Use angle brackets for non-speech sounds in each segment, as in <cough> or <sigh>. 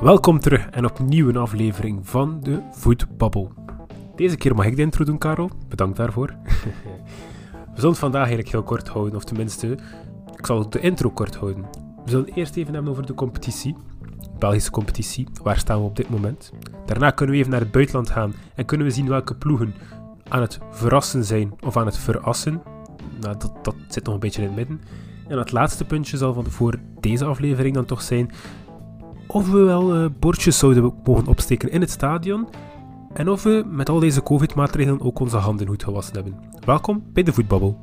Welkom terug en opnieuw een aflevering van de Voetbabbel. Deze keer mag ik de intro doen, Karel. Bedankt daarvoor. <laughs> We zullen het vandaag eigenlijk heel kort houden, of tenminste, ik zal de intro kort houden. We zullen eerst even hebben over de competitie. Belgische competitie, waar staan we op dit moment? Daarna kunnen we even naar het buitenland gaan en kunnen we zien welke ploegen aan het verrassen zijn of aan het verassen. Nou, dat, dat zit nog een beetje in het midden. En het laatste puntje zal van voor deze aflevering dan toch zijn of we wel uh, bordjes zouden mogen opsteken in het stadion en of we met al deze covid-maatregelen ook onze handen goed gewassen hebben. Welkom bij de Voetbabbel.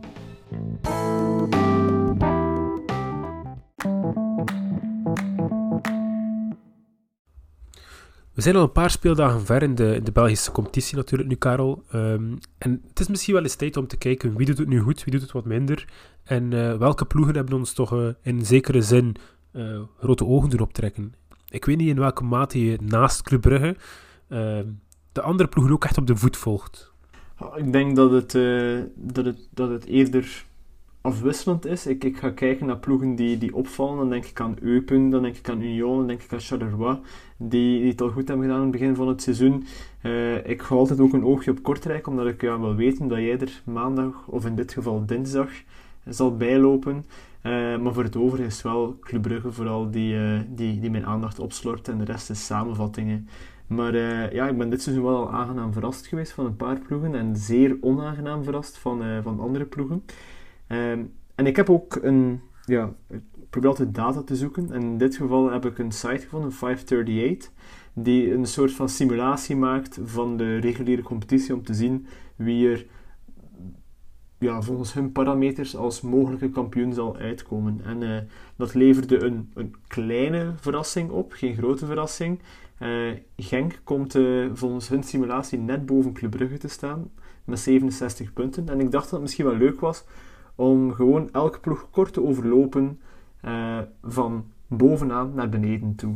We zijn al een paar speeldagen ver in de, de Belgische competitie natuurlijk nu, Karel. Um, en het is misschien wel eens tijd om te kijken wie doet het nu goed, wie doet het wat minder. En uh, welke ploegen hebben ons toch uh, in zekere zin uh, grote ogen doen optrekken. Ik weet niet in welke mate je naast Club Brugge ehm, de andere ploegen ook echt op de voet volgt. Ik denk dat het, dat het, dat het eerder afwisselend is. Ik, ik ga kijken naar ploegen die, die opvallen. Dan denk ik aan Eupen, dan denk ik aan Union, dan denk ik aan Charleroi, die, die het al goed hebben gedaan aan het begin van het seizoen. Uh, ik ga altijd ook een oogje op Kortrijk, omdat ik ja, wil weten dat jij er maandag, of in dit geval dinsdag, zal bijlopen. Uh, maar voor het overige is wel Club Brugge vooral die, uh, die, die mijn aandacht opslort en de rest is samenvattingen. Maar ja, ik ben dit seizoen wel al aangenaam verrast geweest van een paar ploegen en zeer onaangenaam verrast van, van andere ploegen. Um, en ik heb ook een, ja, ik probeer altijd data te zoeken. En in dit geval heb ik een site gevonden, 538, die een soort van simulatie maakt van de reguliere competitie om te zien wie er ja, volgens hun parameters als mogelijke kampioen zal uitkomen. En uh, dat leverde een, een kleine verrassing op, geen grote verrassing. Uh, Genk komt uh, volgens hun simulatie net boven Club Brugge te staan met 67 punten. En ik dacht dat het misschien wel leuk was om gewoon elke ploeg kort te overlopen van bovenaan naar beneden toe.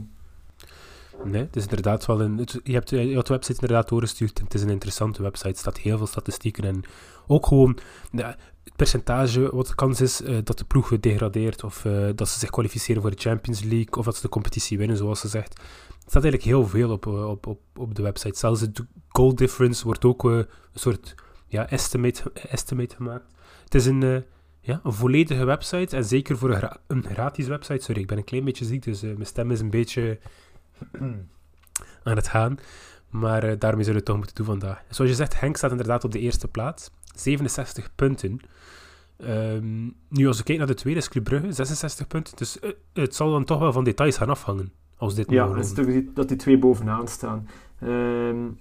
Nee, het is inderdaad wel een. je, hebt, je de website inderdaad doorgestuurd het is een interessante website. Er staat heel veel statistieken en ook gewoon het percentage, wat de kans is uh, dat de ploeg gedegradeerd of uh, dat ze zich kwalificeren voor de Champions League of dat ze de competitie winnen, zoals ze zegt. Er staat eigenlijk heel veel op, op, op, op de website. Zelfs de goal difference wordt ook een soort ja, estimate, estimate gemaakt. Het is een, ja, een volledige website en zeker voor een, gratis website. Sorry, ik ben een klein beetje ziek, dus mijn stem is een beetje <clears throat> aan het gaan. Maar daarmee zullen we het toch moeten doen vandaag. Zoals je zegt, Henk staat inderdaad op de eerste plaats. 67 punten. Um, nu, als we kijken naar de tweede, is Club Brugge, 66 punten. Dus het zal dan toch wel van details gaan afhangen. Als dit ja, het is toch dat die twee bovenaan staan. Um,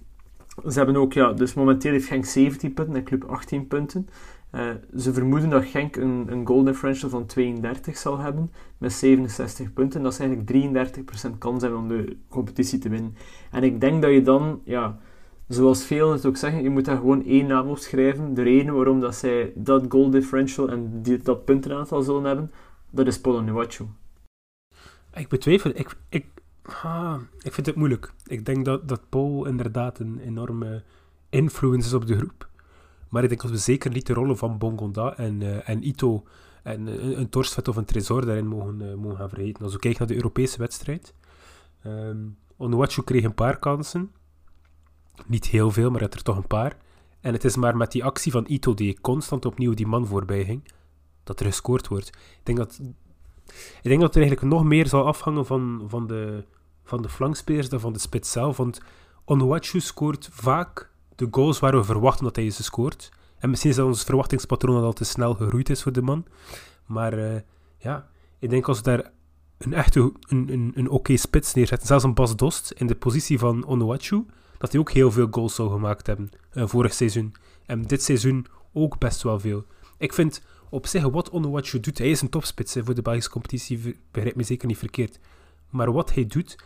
ze hebben ook, ja, dus momenteel heeft Genk 17 punten en Club 18 punten. Uh, ze vermoeden dat Genk een, een goal differential van 32 zal hebben met 67 punten. Dat is eigenlijk 33% kans hebben om de competitie te winnen. En ik denk dat je dan, ja, zoals velen het ook zeggen, je moet daar gewoon één naam op schrijven. De reden waarom dat zij dat goal differential en die, dat puntenaantal zullen hebben, dat is Polo Nuachu. Ik betwijfel, ik, ik, ah, ik vind het moeilijk. Ik denk dat, dat Paul inderdaad een enorme influence is op de groep. Maar ik denk dat we zeker niet de rollen van Bongonda en, uh, en Ito en uh, een Torstvet of een Tresor daarin mogen, uh, mogen gaan vergeten. Als we kijken naar de Europese wedstrijd. Um, Onuachu kreeg een paar kansen. Niet heel veel, maar had er toch een paar. En het is maar met die actie van Ito die constant opnieuw die man voorbij ging, dat er gescoord wordt. Ik denk dat, ik denk dat er eigenlijk nog meer zal afhangen van, van, de, van de flankspelers dan van de spits zelf. Want Onuachu scoort vaak de goals waar we verwachten dat hij ze scoort. En misschien is dat ons verwachtingspatroon al te snel gegroeid is voor de man. Maar uh, ja, ik denk als we daar een echte, een, een, een oké spits neerzetten, zelfs een Bas Dost in de positie van Onuachu, dat hij ook heel veel goals zou gemaakt hebben uh, vorig seizoen. En dit seizoen ook best wel veel. Ik vind op zich wat Onuachu doet, hij is een topspits voor de Belgische competitie, begrijp me zeker niet verkeerd. Maar wat hij doet,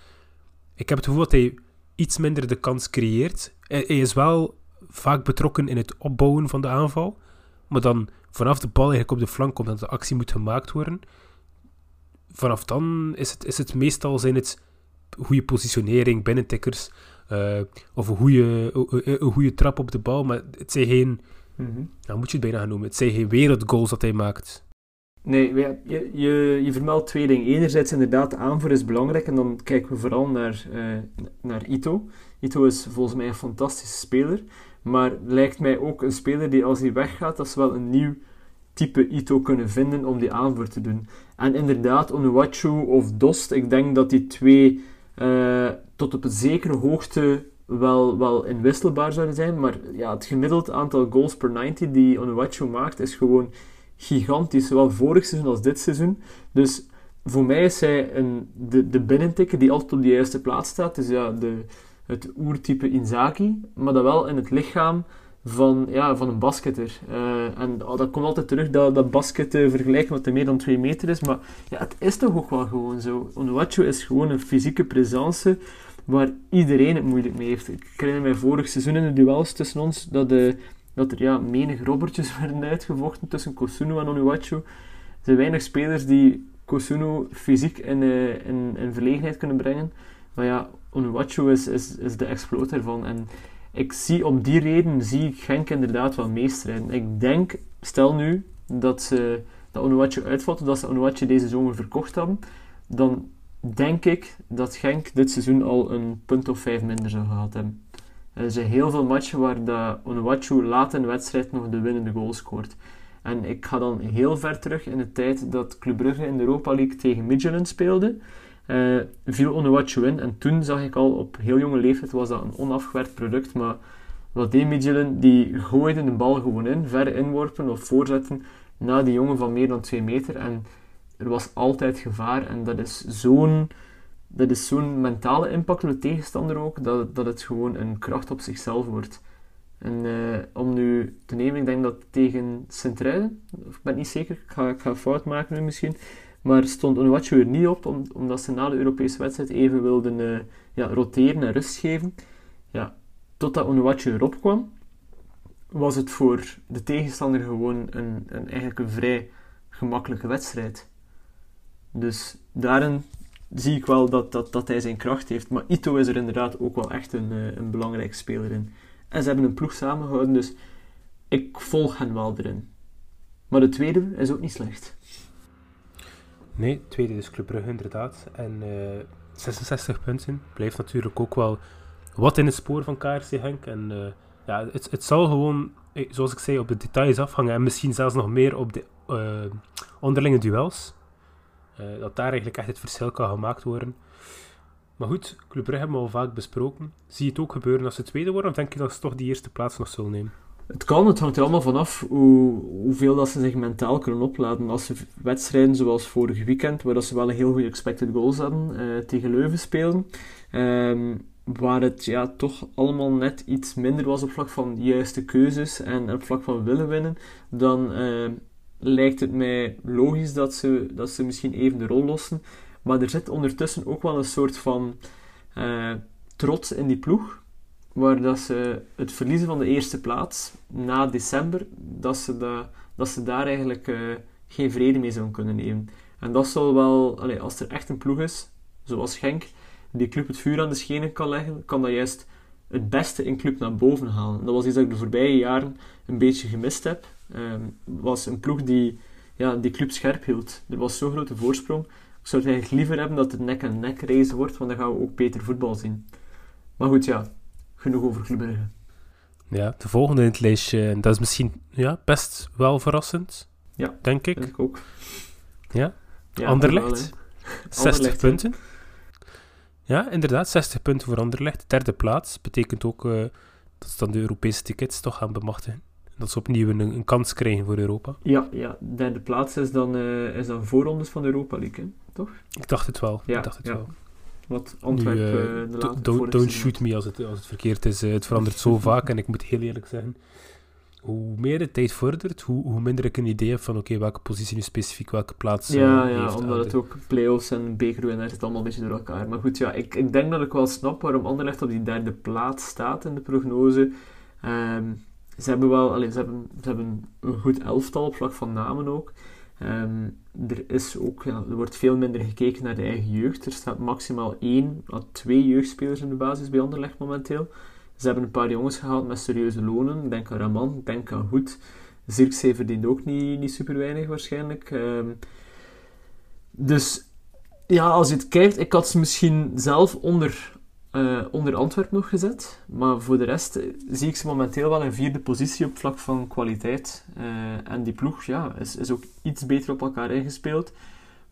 ik heb het gevoel dat hij iets minder de kans creëert. Hij, is wel vaak betrokken in het opbouwen van de aanval. Maar dan vanaf de bal eigenlijk op de flank komt dat de actie moet gemaakt worden. Vanaf dan is het, is het meestal zijn het goede positionering, binnentikkers. Uh, of een goede, een goede trap op de bal. Maar het zijn geen... Mm -hmm. Nou, moet je het bijna gaan noemen. Het zijn geen wereldgoals dat hij maakt. Nee, je, je, je vermeldt twee dingen. Enerzijds inderdaad, de aanvoer is belangrijk en dan kijken we vooral naar, uh, naar Ito. Ito is volgens mij een fantastische speler, maar lijkt mij ook een speler die als hij weggaat, dat ze wel een nieuw type Ito kunnen vinden om die aanvoer te doen. En inderdaad, Onuachu of Dost, ik denk dat die twee uh, tot op een zekere hoogte wel, wel inwisselbaar zouden zijn, maar ja, het gemiddeld aantal goals per 90 die Onuachu maakt is gewoon gigantisch, zowel vorig seizoen als dit seizoen. Dus voor mij is hij een, de, de binnentikker die altijd op de juiste plaats staat. Dus ja, de, het oertype Inzaki, maar dat wel in het lichaam van, ja, van een basketter. Uh, en oh, dat komt altijd terug, dat, dat basket uh, vergelijken wat hij meer dan 2 meter is. Maar ja, het is toch ook wel gewoon zo. Onuachu is gewoon een fysieke presence waar iedereen het moeilijk mee heeft. Ik herinner mij vorig seizoen in de duels tussen ons dat, de, dat er ja, menig robbertjes <laughs> werden uitgevochten tussen Kosuno en Onuachu. Er zijn weinig spelers die Kosuno fysiek in, uh, in, verlegenheid kunnen brengen. Maar ja, Onuachu is, is, is de exploot ervan. En ik zie om die reden zie ik Genk inderdaad wel meestrijden. Ik denk, stel nu dat ze dat Onuachu uitvalt, dat ze Onuachu deze zomer verkocht hebben, dan denk ik dat Genk dit seizoen al een punt of vijf minder zou gehad hebben. Er zijn heel veel matchen waar Onuachu laat in de wedstrijd nog de winnende goal scoort. En ik ga dan heel ver terug in de tijd dat Club Brugge in de Europa League tegen Midtjylland speelde. Uh, viel Onuachu in en toen zag ik al op heel jonge leeftijd was dat een onafgewerkt product, maar wat deed Midtjylland? Die gooide de bal gewoon in, ver inworpen of voorzetten naar die jongen van meer dan 2 meter en er was altijd gevaar en dat is zo'n dat is zo'n mentale impact op de tegenstander ook, dat, dat het gewoon een kracht op zichzelf wordt. En uh, om nu te nemen, ik denk dat tegen Sint-Truiden, ik ben niet zeker, ik ga, ik ga fout maken nu misschien, maar stond Onuachu er niet op, omdat ze na de Europese wedstrijd even wilden uh, ja, roteren en rust geven. Ja, totdat Onuachu erop kwam, was het voor de tegenstander gewoon een, een, eigenlijk een vrij gemakkelijke wedstrijd. Dus daarin zie ik wel dat, dat, dat hij zijn kracht heeft. Maar Ito is er inderdaad ook wel echt een, uh, een belangrijke speler in. En ze hebben een ploeg samengehouden, dus ik volg hen wel erin. Maar de tweede is ook niet slecht. Nee, tweede is Club Brugge inderdaad. En uh, eh, 66 punten blijft natuurlijk ook wel wat in het spoor van KRC Henk. En uh, ja, het, het zal gewoon, eh, zoals ik zei, op de details afhangen. En misschien zelfs nog meer op de onderlinge duels. dat daar eigenlijk echt het verschil kan gemaakt worden. Maar goed, Club Brugge hebben we al vaak besproken. Zie je het ook gebeuren als ze tweede worden? Of denk je dat ze toch die eerste plaats nog zullen nemen? Het kan, het hangt er allemaal vanaf hoe, hoeveel dat ze zich mentaal kunnen opladen. Als ze wedstrijden zoals vorig weekend, waar dat ze wel een heel goede expected goals hadden, uh, tegen Leuven spelen, um, waar het ja, toch allemaal net iets minder was op vlak van juiste keuzes en op vlak van willen winnen, dan uh, lijkt het mij logisch dat ze, dat ze misschien even de rol lossen. Maar er zit ondertussen ook wel een soort van uh, trots in die ploeg waar dat ze het verliezen van de eerste plaats na december, dat ze, da, dat ze daar eigenlijk uh, geen vrede mee zouden kunnen nemen. En dat zal wel, als er echt een ploeg is, zoals Genk, die club het vuur aan de schenen kan leggen, kan dat juist het beste in club naar boven halen. Dat was iets dat ik de voorbije jaren een beetje gemist heb. Um, was een ploeg die ja, die club scherp hield. Er was zo'n grote voorsprong. Ik zou het eigenlijk liever hebben dat het nek-en-nek race wordt, want dan gaan we ook beter voetbal zien. Maar goed, ja, genoeg over Club Ja, de volgende in het lijstje, dat is misschien ja, best wel verrassend. Ja, denk ik. Denk ik ook. Ja, ja Anderlecht. 60 <laughs> punten. Ja, inderdaad, 60 punten voor Anderlecht. Derde plaats betekent ook uh, dat ze dan de Europese tickets toch gaan bemachtigen. Dat ze opnieuw een, een kans krijgen voor Europa. Ja, ja, derde plaats is dan, uh, is dan voorrondes van de Europa League, toch? Ik dacht het wel. Ja, ik dacht het ja. wel. Wat Antwerpen uh, de don't, don't shoot me als het, als het verkeerd is. het verandert zo <laughs> vaak en ik moet heel eerlijk zeggen, hoe meer de tijd vordert, hoe, hoe minder ik een idee heb van oké, welke positie nu specifiek welke plaats Ja, ja omdat het ook play-offs en bekerwinnaars het allemaal een beetje door elkaar. Maar goed, ja, ik, ik denk dat ik wel snap waarom Anderlecht op die derde plaats staat in de prognose. Um, ze hebben wel, allez, ze, hebben, ze hebben een goed elftal op vlak van namen ook. Um, er, is ook, er wordt veel minder gekeken naar de eigen jeugd. Er staat maximaal één à twee jeugdspelers in de basis bij Anderlecht momenteel. Ze hebben een paar jongens gehaald met serieuze lonen. Denk aan Raman, denk aan Hoed. Zirkzee verdient ook niet, niet super weinig waarschijnlijk. Ehm, dus ja, als je het kijkt, ik had ze misschien zelf onder, uh, onder Antwerpen nog gezet. Maar voor de rest eh, zie ik ze momenteel wel in vierde positie op vlak van kwaliteit. Uh, en die ploeg ja, is, is ook iets beter op elkaar ingespeeld.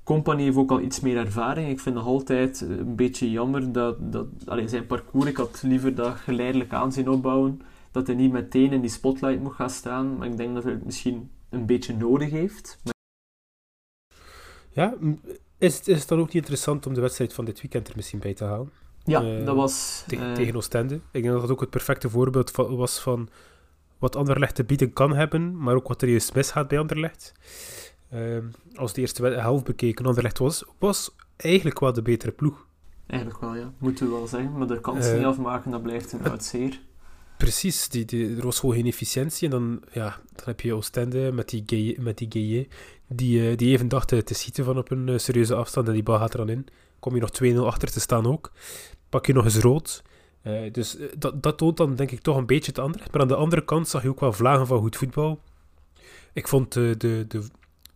Company heeft ook al iets meer ervaring. Ik vind nog altijd een beetje jammer dat, dat zijn parcours, ik had liever dat geleidelijk aan zien opbouwen. Dat hij niet meteen in die spotlight moet gaan staan. Maar ik denk dat hij het misschien een beetje nodig heeft. Ja, is, is het dan ook niet interessant om de wedstrijd van dit weekend er misschien bij te halen? Ja, uh, dat was... Te uh, tegen Oostende. Ik denk dat dat ook het perfecte voorbeeld van, was van wat Anderlecht te bieden kan hebben, maar ook wat er juist misgaat bij Anderlecht. Uh, als de eerste helft bekeken, Anderlecht was, was eigenlijk wel de betere ploeg. Eigenlijk wel, ja. Moeten we wel zeggen. Maar de kansen niet afmaken, dat blijft een uit zeer. Precies, die, die, er was gewoon geen efficiëntie. En dan, ja, dan heb je Oostende met die Gaye, met die, Gaye, die, die even dacht te schieten van op een serieuze afstand. En die bal gaat er dan in. Kom je nog 2-0 achter te staan ook. Pak je nog eens rood. Uh, dus dat, dat toont dan denk ik toch een beetje het andere. Maar aan de andere kant zag je ook wel vlagen van goed voetbal. Ik vond, uh, de, de,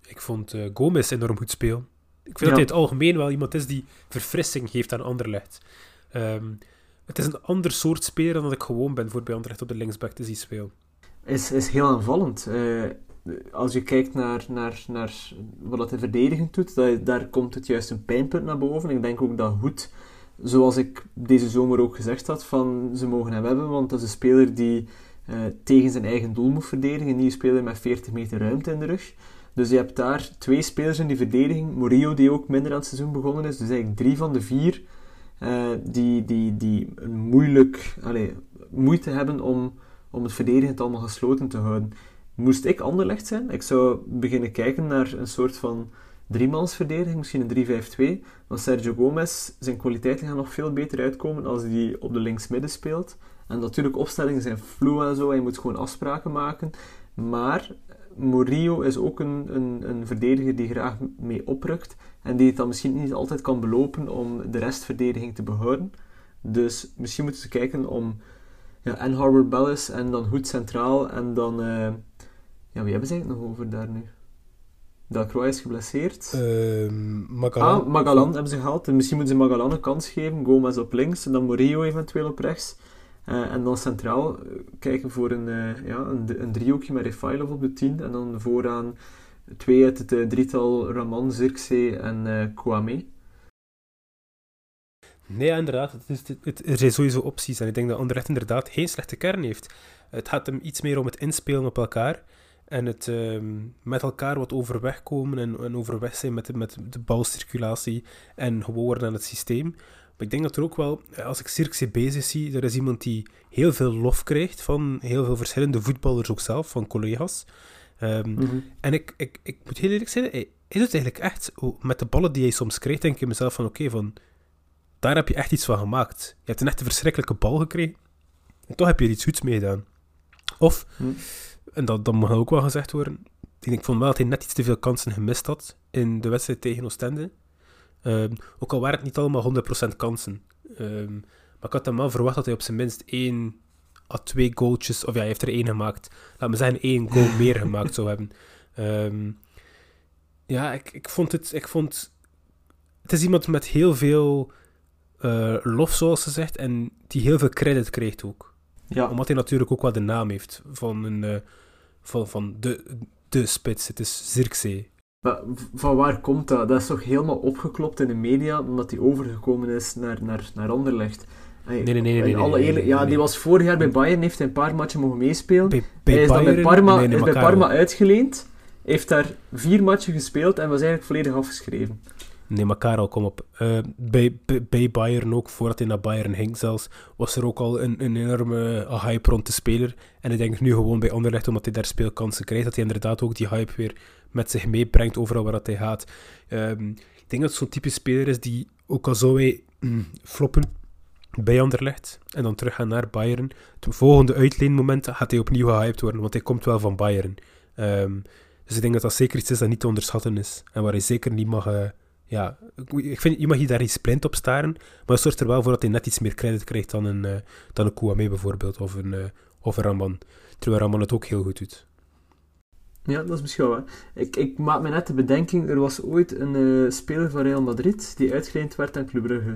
ik vond uh, Gomez enorm goed spelen. Ik vind ja. dat hij het algemeen wel iemand is die verfrissing geeft aan Anderlecht. Um, het is een ander soort speler dan dat ik gewoon ben voor bij Anderlecht op de linksback te zien spelen. Is, is heel aanvallend. Als je kijkt naar, naar, naar wat hij verdedigend doet, dat, daar komt het juist een pijnpunt naar boven. Ik denk ook dat Hoed, zoals ik deze zomer ook gezegd had, van ze mogen hem hebben, want dat is een speler die uh, tegen zijn eigen doel moet verdedigen. Een nieuwe speler met 40 meter ruimte in de rug. Dus je hebt daar twee spelers in die verdediging. Morillo, die ook minder aan het seizoen begonnen is. Dus eigenlijk drie van de vier uh, die, die, die een moeilijk, moeite hebben om, om het verdedigend allemaal gesloten te houden. Moest ik anderlegd zijn, ik zou beginnen kijken naar een soort van driemansverdediging, misschien een 3-5-2. Want Sergio Gomez, zijn kwaliteiten gaan nog veel beter uitkomen als hij op de linksmidden speelt. En natuurlijk, opstellingen zijn vloe en zo, en je moet gewoon afspraken maken. Maar Murillo is ook een, een, een, verdediger die graag mee oprukt en die het dan misschien niet altijd kan belopen om de restverdediging te behouden. Dus misschien moeten ze kijken om ja, en Harvard Bellis en dan Hoed centraal en dan... Uh, ja, wie hebben ze eigenlijk nog over daar nu? Dalcroix is geblesseerd. Uh, Magalan. Ah, Magalan hebben ze gehaald. En misschien moeten ze Magalan een kans geven. Gomez op links en dan Murillo eventueel op rechts. Uh, en dan centraal kijken voor een, uh, ja, een, een driehoekje met Refailov op de 10. En dan vooraan twee uit het uh, drietal Raman, Zirkzee en Kouame. Nee, inderdaad. Het is, het, het, er zijn sowieso opties. En ik denk dat Anderlecht inderdaad geen slechte kern heeft. Het gaat hem iets meer om het inspelen op elkaar. En het uh, met elkaar wat overweg komen en, en overweg zijn met de, met de balcirculatie en gewoon aan het systeem. Maar ik denk dat er ook wel, als ik Cirque bezig zie, er is iemand die heel veel lof krijgt van heel veel verschillende voetballers ook zelf, van collega's. Um, mm-hmm. En ik, ik, ik moet heel eerlijk zeggen, hij, hij doet eigenlijk echt, met de ballen die hij soms krijgt, denk ik mezelf van oké, okay, van daar heb je echt iets van gemaakt. Je hebt een echt een verschrikkelijke bal gekregen. En toch heb je er iets goeds mee gedaan. Of, mm. En dat, dat mag ook wel gezegd worden, ik vond wel dat hij net iets te veel kansen gemist had in de wedstrijd tegen Oostende. Um, ook al waren het niet allemaal 100% kansen. Um, maar ik had hem wel verwacht dat hij op zijn minst één à twee goaltjes, of ja, hij heeft er één gemaakt. Laat me zeggen, één goal <laughs> meer gemaakt zou hebben. Um, ja, ik, ik vond het. Ik vond, het is iemand met heel veel uh, lof, zoals ze zegt, en die heel veel credit krijgt ook. Ja. Omdat hij natuurlijk ook wel de naam heeft van, een, uh, van, van de, de spits. Het is Zirkzee. Maar van waar komt dat? Dat is toch helemaal opgeklopt in de media, omdat hij overgekomen is naar, naar, naar Anderlecht. Nee, nee, nee. nee, alle nee, nee, ja, die was vorig jaar bij Bayern, heeft hij een paar matchen mogen meespelen. Bij, bij hij is Bayern, dan bij Parma, is bij Parma uitgeleend, heeft daar vier matchen gespeeld en was eigenlijk volledig afgeschreven. Nee, maar Karel, kom op. Uh, bij, bij Bayern ook, voordat hij naar Bayern ging zelfs, was er ook al een, een enorme hype rond de speler. En ik denk nu gewoon bij Anderlecht, omdat hij daar speelkansen krijgt, dat hij inderdaad ook die hype weer met zich meebrengt overal waar dat hij gaat. Um, ik denk dat het zo'n type speler is die, ook al zou hij mm, floppen bij Anderlecht en dan teruggaan naar Bayern, het volgende uitleenmoment gaat hij opnieuw gehyped worden, want hij komt wel van Bayern. Um, dus ik denk dat dat zeker iets is dat niet te onderschatten is en waar hij zeker niet mag... Uh, ja, ik vind, je mag hier daar iets blind op staren, maar zorgt er wel voor dat hij net iets meer credit krijgt dan een, uh, dan een Kouame bijvoorbeeld, of een, uh, of een Raman. Terwijl Raman het ook heel goed doet. Ja, dat is misschien wel. Ik, ik maak me net de bedenking, er was ooit een eh, speler van Real Madrid die uitgeleend werd aan Club Brugge.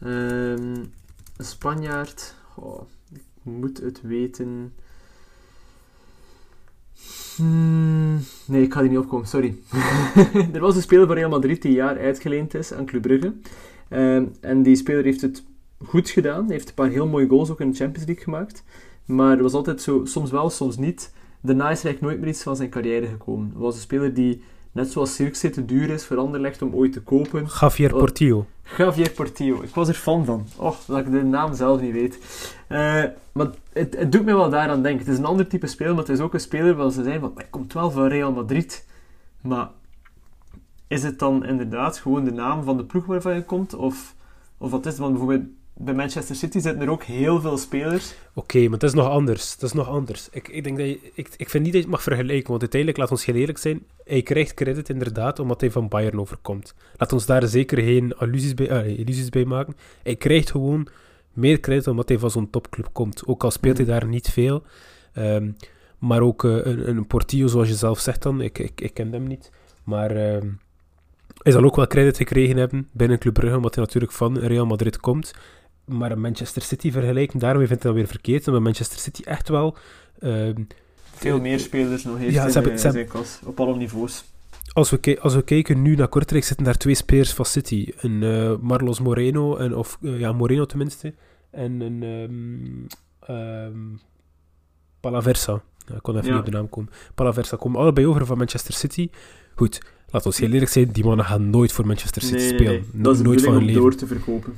Ehm, een Spanjaard. Ik moet het weten. Hmm, nee, ik ga er niet opkomen, sorry. <laughs> er was een speler van Real Madrid die een jaar uitgeleend is aan Club Brugge. Ehm, en die speler heeft het goed gedaan. Hij heeft een paar heel mooie goals ook in de Champions League gemaakt. Maar er was altijd zo, soms wel, soms niet. Daarna is er eigenlijk nooit meer iets van zijn carrière gekomen. Het was een speler die, net zoals Cirque te duur is voor Anderlecht om ooit te kopen. Javier Oh. Portillo. Javier Portillo. Ik was er fan van. Oh, dat ik de naam zelf niet weet. Eh, maar het, het doet me wel daaraan denken. Het is een ander type speler, maar het is ook een speler waar ze zijn van, hij komt wel van Real Madrid. Maar is het dan inderdaad gewoon de naam van de ploeg waarvan je komt? Of, of wat is het? Want bijvoorbeeld bij Manchester City zitten er ook heel veel spelers. Oké, maar het is nog anders. Het is nog anders. Ik, ik, denk dat je, ik, ik vind niet dat je het mag vergelijken, want uiteindelijk, laat ons heel eerlijk zijn, hij krijgt credit inderdaad omdat hij van Bayern overkomt. Laat ons daar zeker geen illusies bij, illusies bij maken. Hij krijgt gewoon meer credit omdat hij van zo'n topclub komt. Ook al speelt hij daar niet veel. Ehm, maar ook eh, een, een Portillo, zoals je zelf zegt dan, ik, ik, ik ken hem niet. Maar ehm, hij zal ook wel credit gekregen hebben binnen Club Brugge, omdat hij natuurlijk van Real Madrid komt. Maar Manchester City vergelijken, daarom vind ik dat weer verkeerd. Omdat Manchester City echt wel... ehm, Veel meer spelers nog heeft Ja, in, hebben- in zijn. Op alle niveaus. als, we als we kijken nu naar Kortrijk, zitten daar twee spelers van City. Een eh, Marlos Moreno, en, of eh, ja, Moreno tenminste. En een ehm, Palaversa. Ja, ik kon even Ja. niet op de naam komen. Palaversa komen allebei over van Manchester City. Goed, laten we heel eerlijk zijn, die mannen gaan nooit voor Manchester City Nee, nee, spelen. nee. No- Dat is de nooit van hun leven. door te verkopen.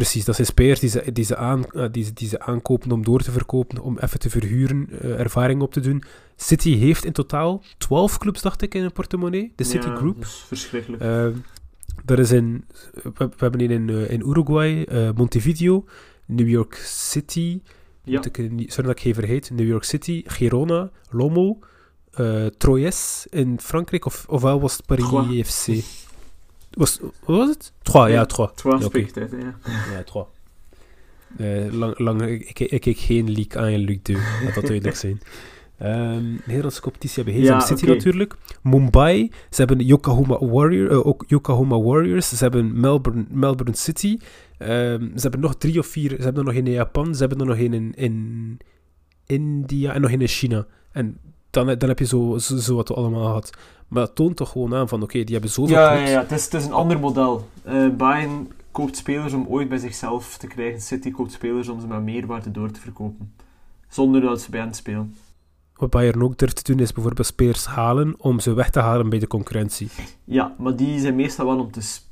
Precies, dat zijn spelers die ze, die, ze aan, eh, die, ze, die ze aankopen om door te verkopen, om even te verhuren, eh, ervaring op te doen. City heeft in totaal 12 clubs, dacht ik, in een portemonnee. De City Ja, Group. Dat is verschrikkelijk. Er is in, we, we hebben in, eh, in Uruguay, Montevideo, New York City, ja. ik, sorry dat ik geen vergeet, New York City, Girona, Lomo, Troyes in Frankrijk, of, ofwel was het Paris. FC? Was, wat was het? Trois, ja, Ja. Trois. Twaalf Oké. spreekt uit, ja. Ja, Trois. Eh, lang, lang, ik, ik, kijk geen league aan in Luc 2, laat dat duidelijk zijn. <laughs> Ehm Nederlandse competitie hebben. Ze Ja, City oké. natuurlijk. Mumbai, ze hebben Yokohama, Warrior, eh, ook Yokohama Warriors. Ze hebben Melbourne, Melbourne City. Ehm, ze hebben nog drie of vier. Ze hebben er nog een in Japan. Ze hebben er nog een in, in India en nog een in China. En dan, dan heb je zo, zo, zo wat we allemaal gehad. Maar dat toont toch gewoon aan van, oké, die hebben zoveel Ja, ja, clubs. ja. Het, is, het is een ander model. Eh Bayern koopt spelers om ooit bij zichzelf te krijgen. City koopt spelers om ze met meerwaarde door te verkopen. Zonder dat ze bij hen spelen. Wat Bayern ook durft te doen, is bijvoorbeeld spelers halen om ze weg te halen bij de concurrentie. Ja, maar die zijn meestal wel om te spelen.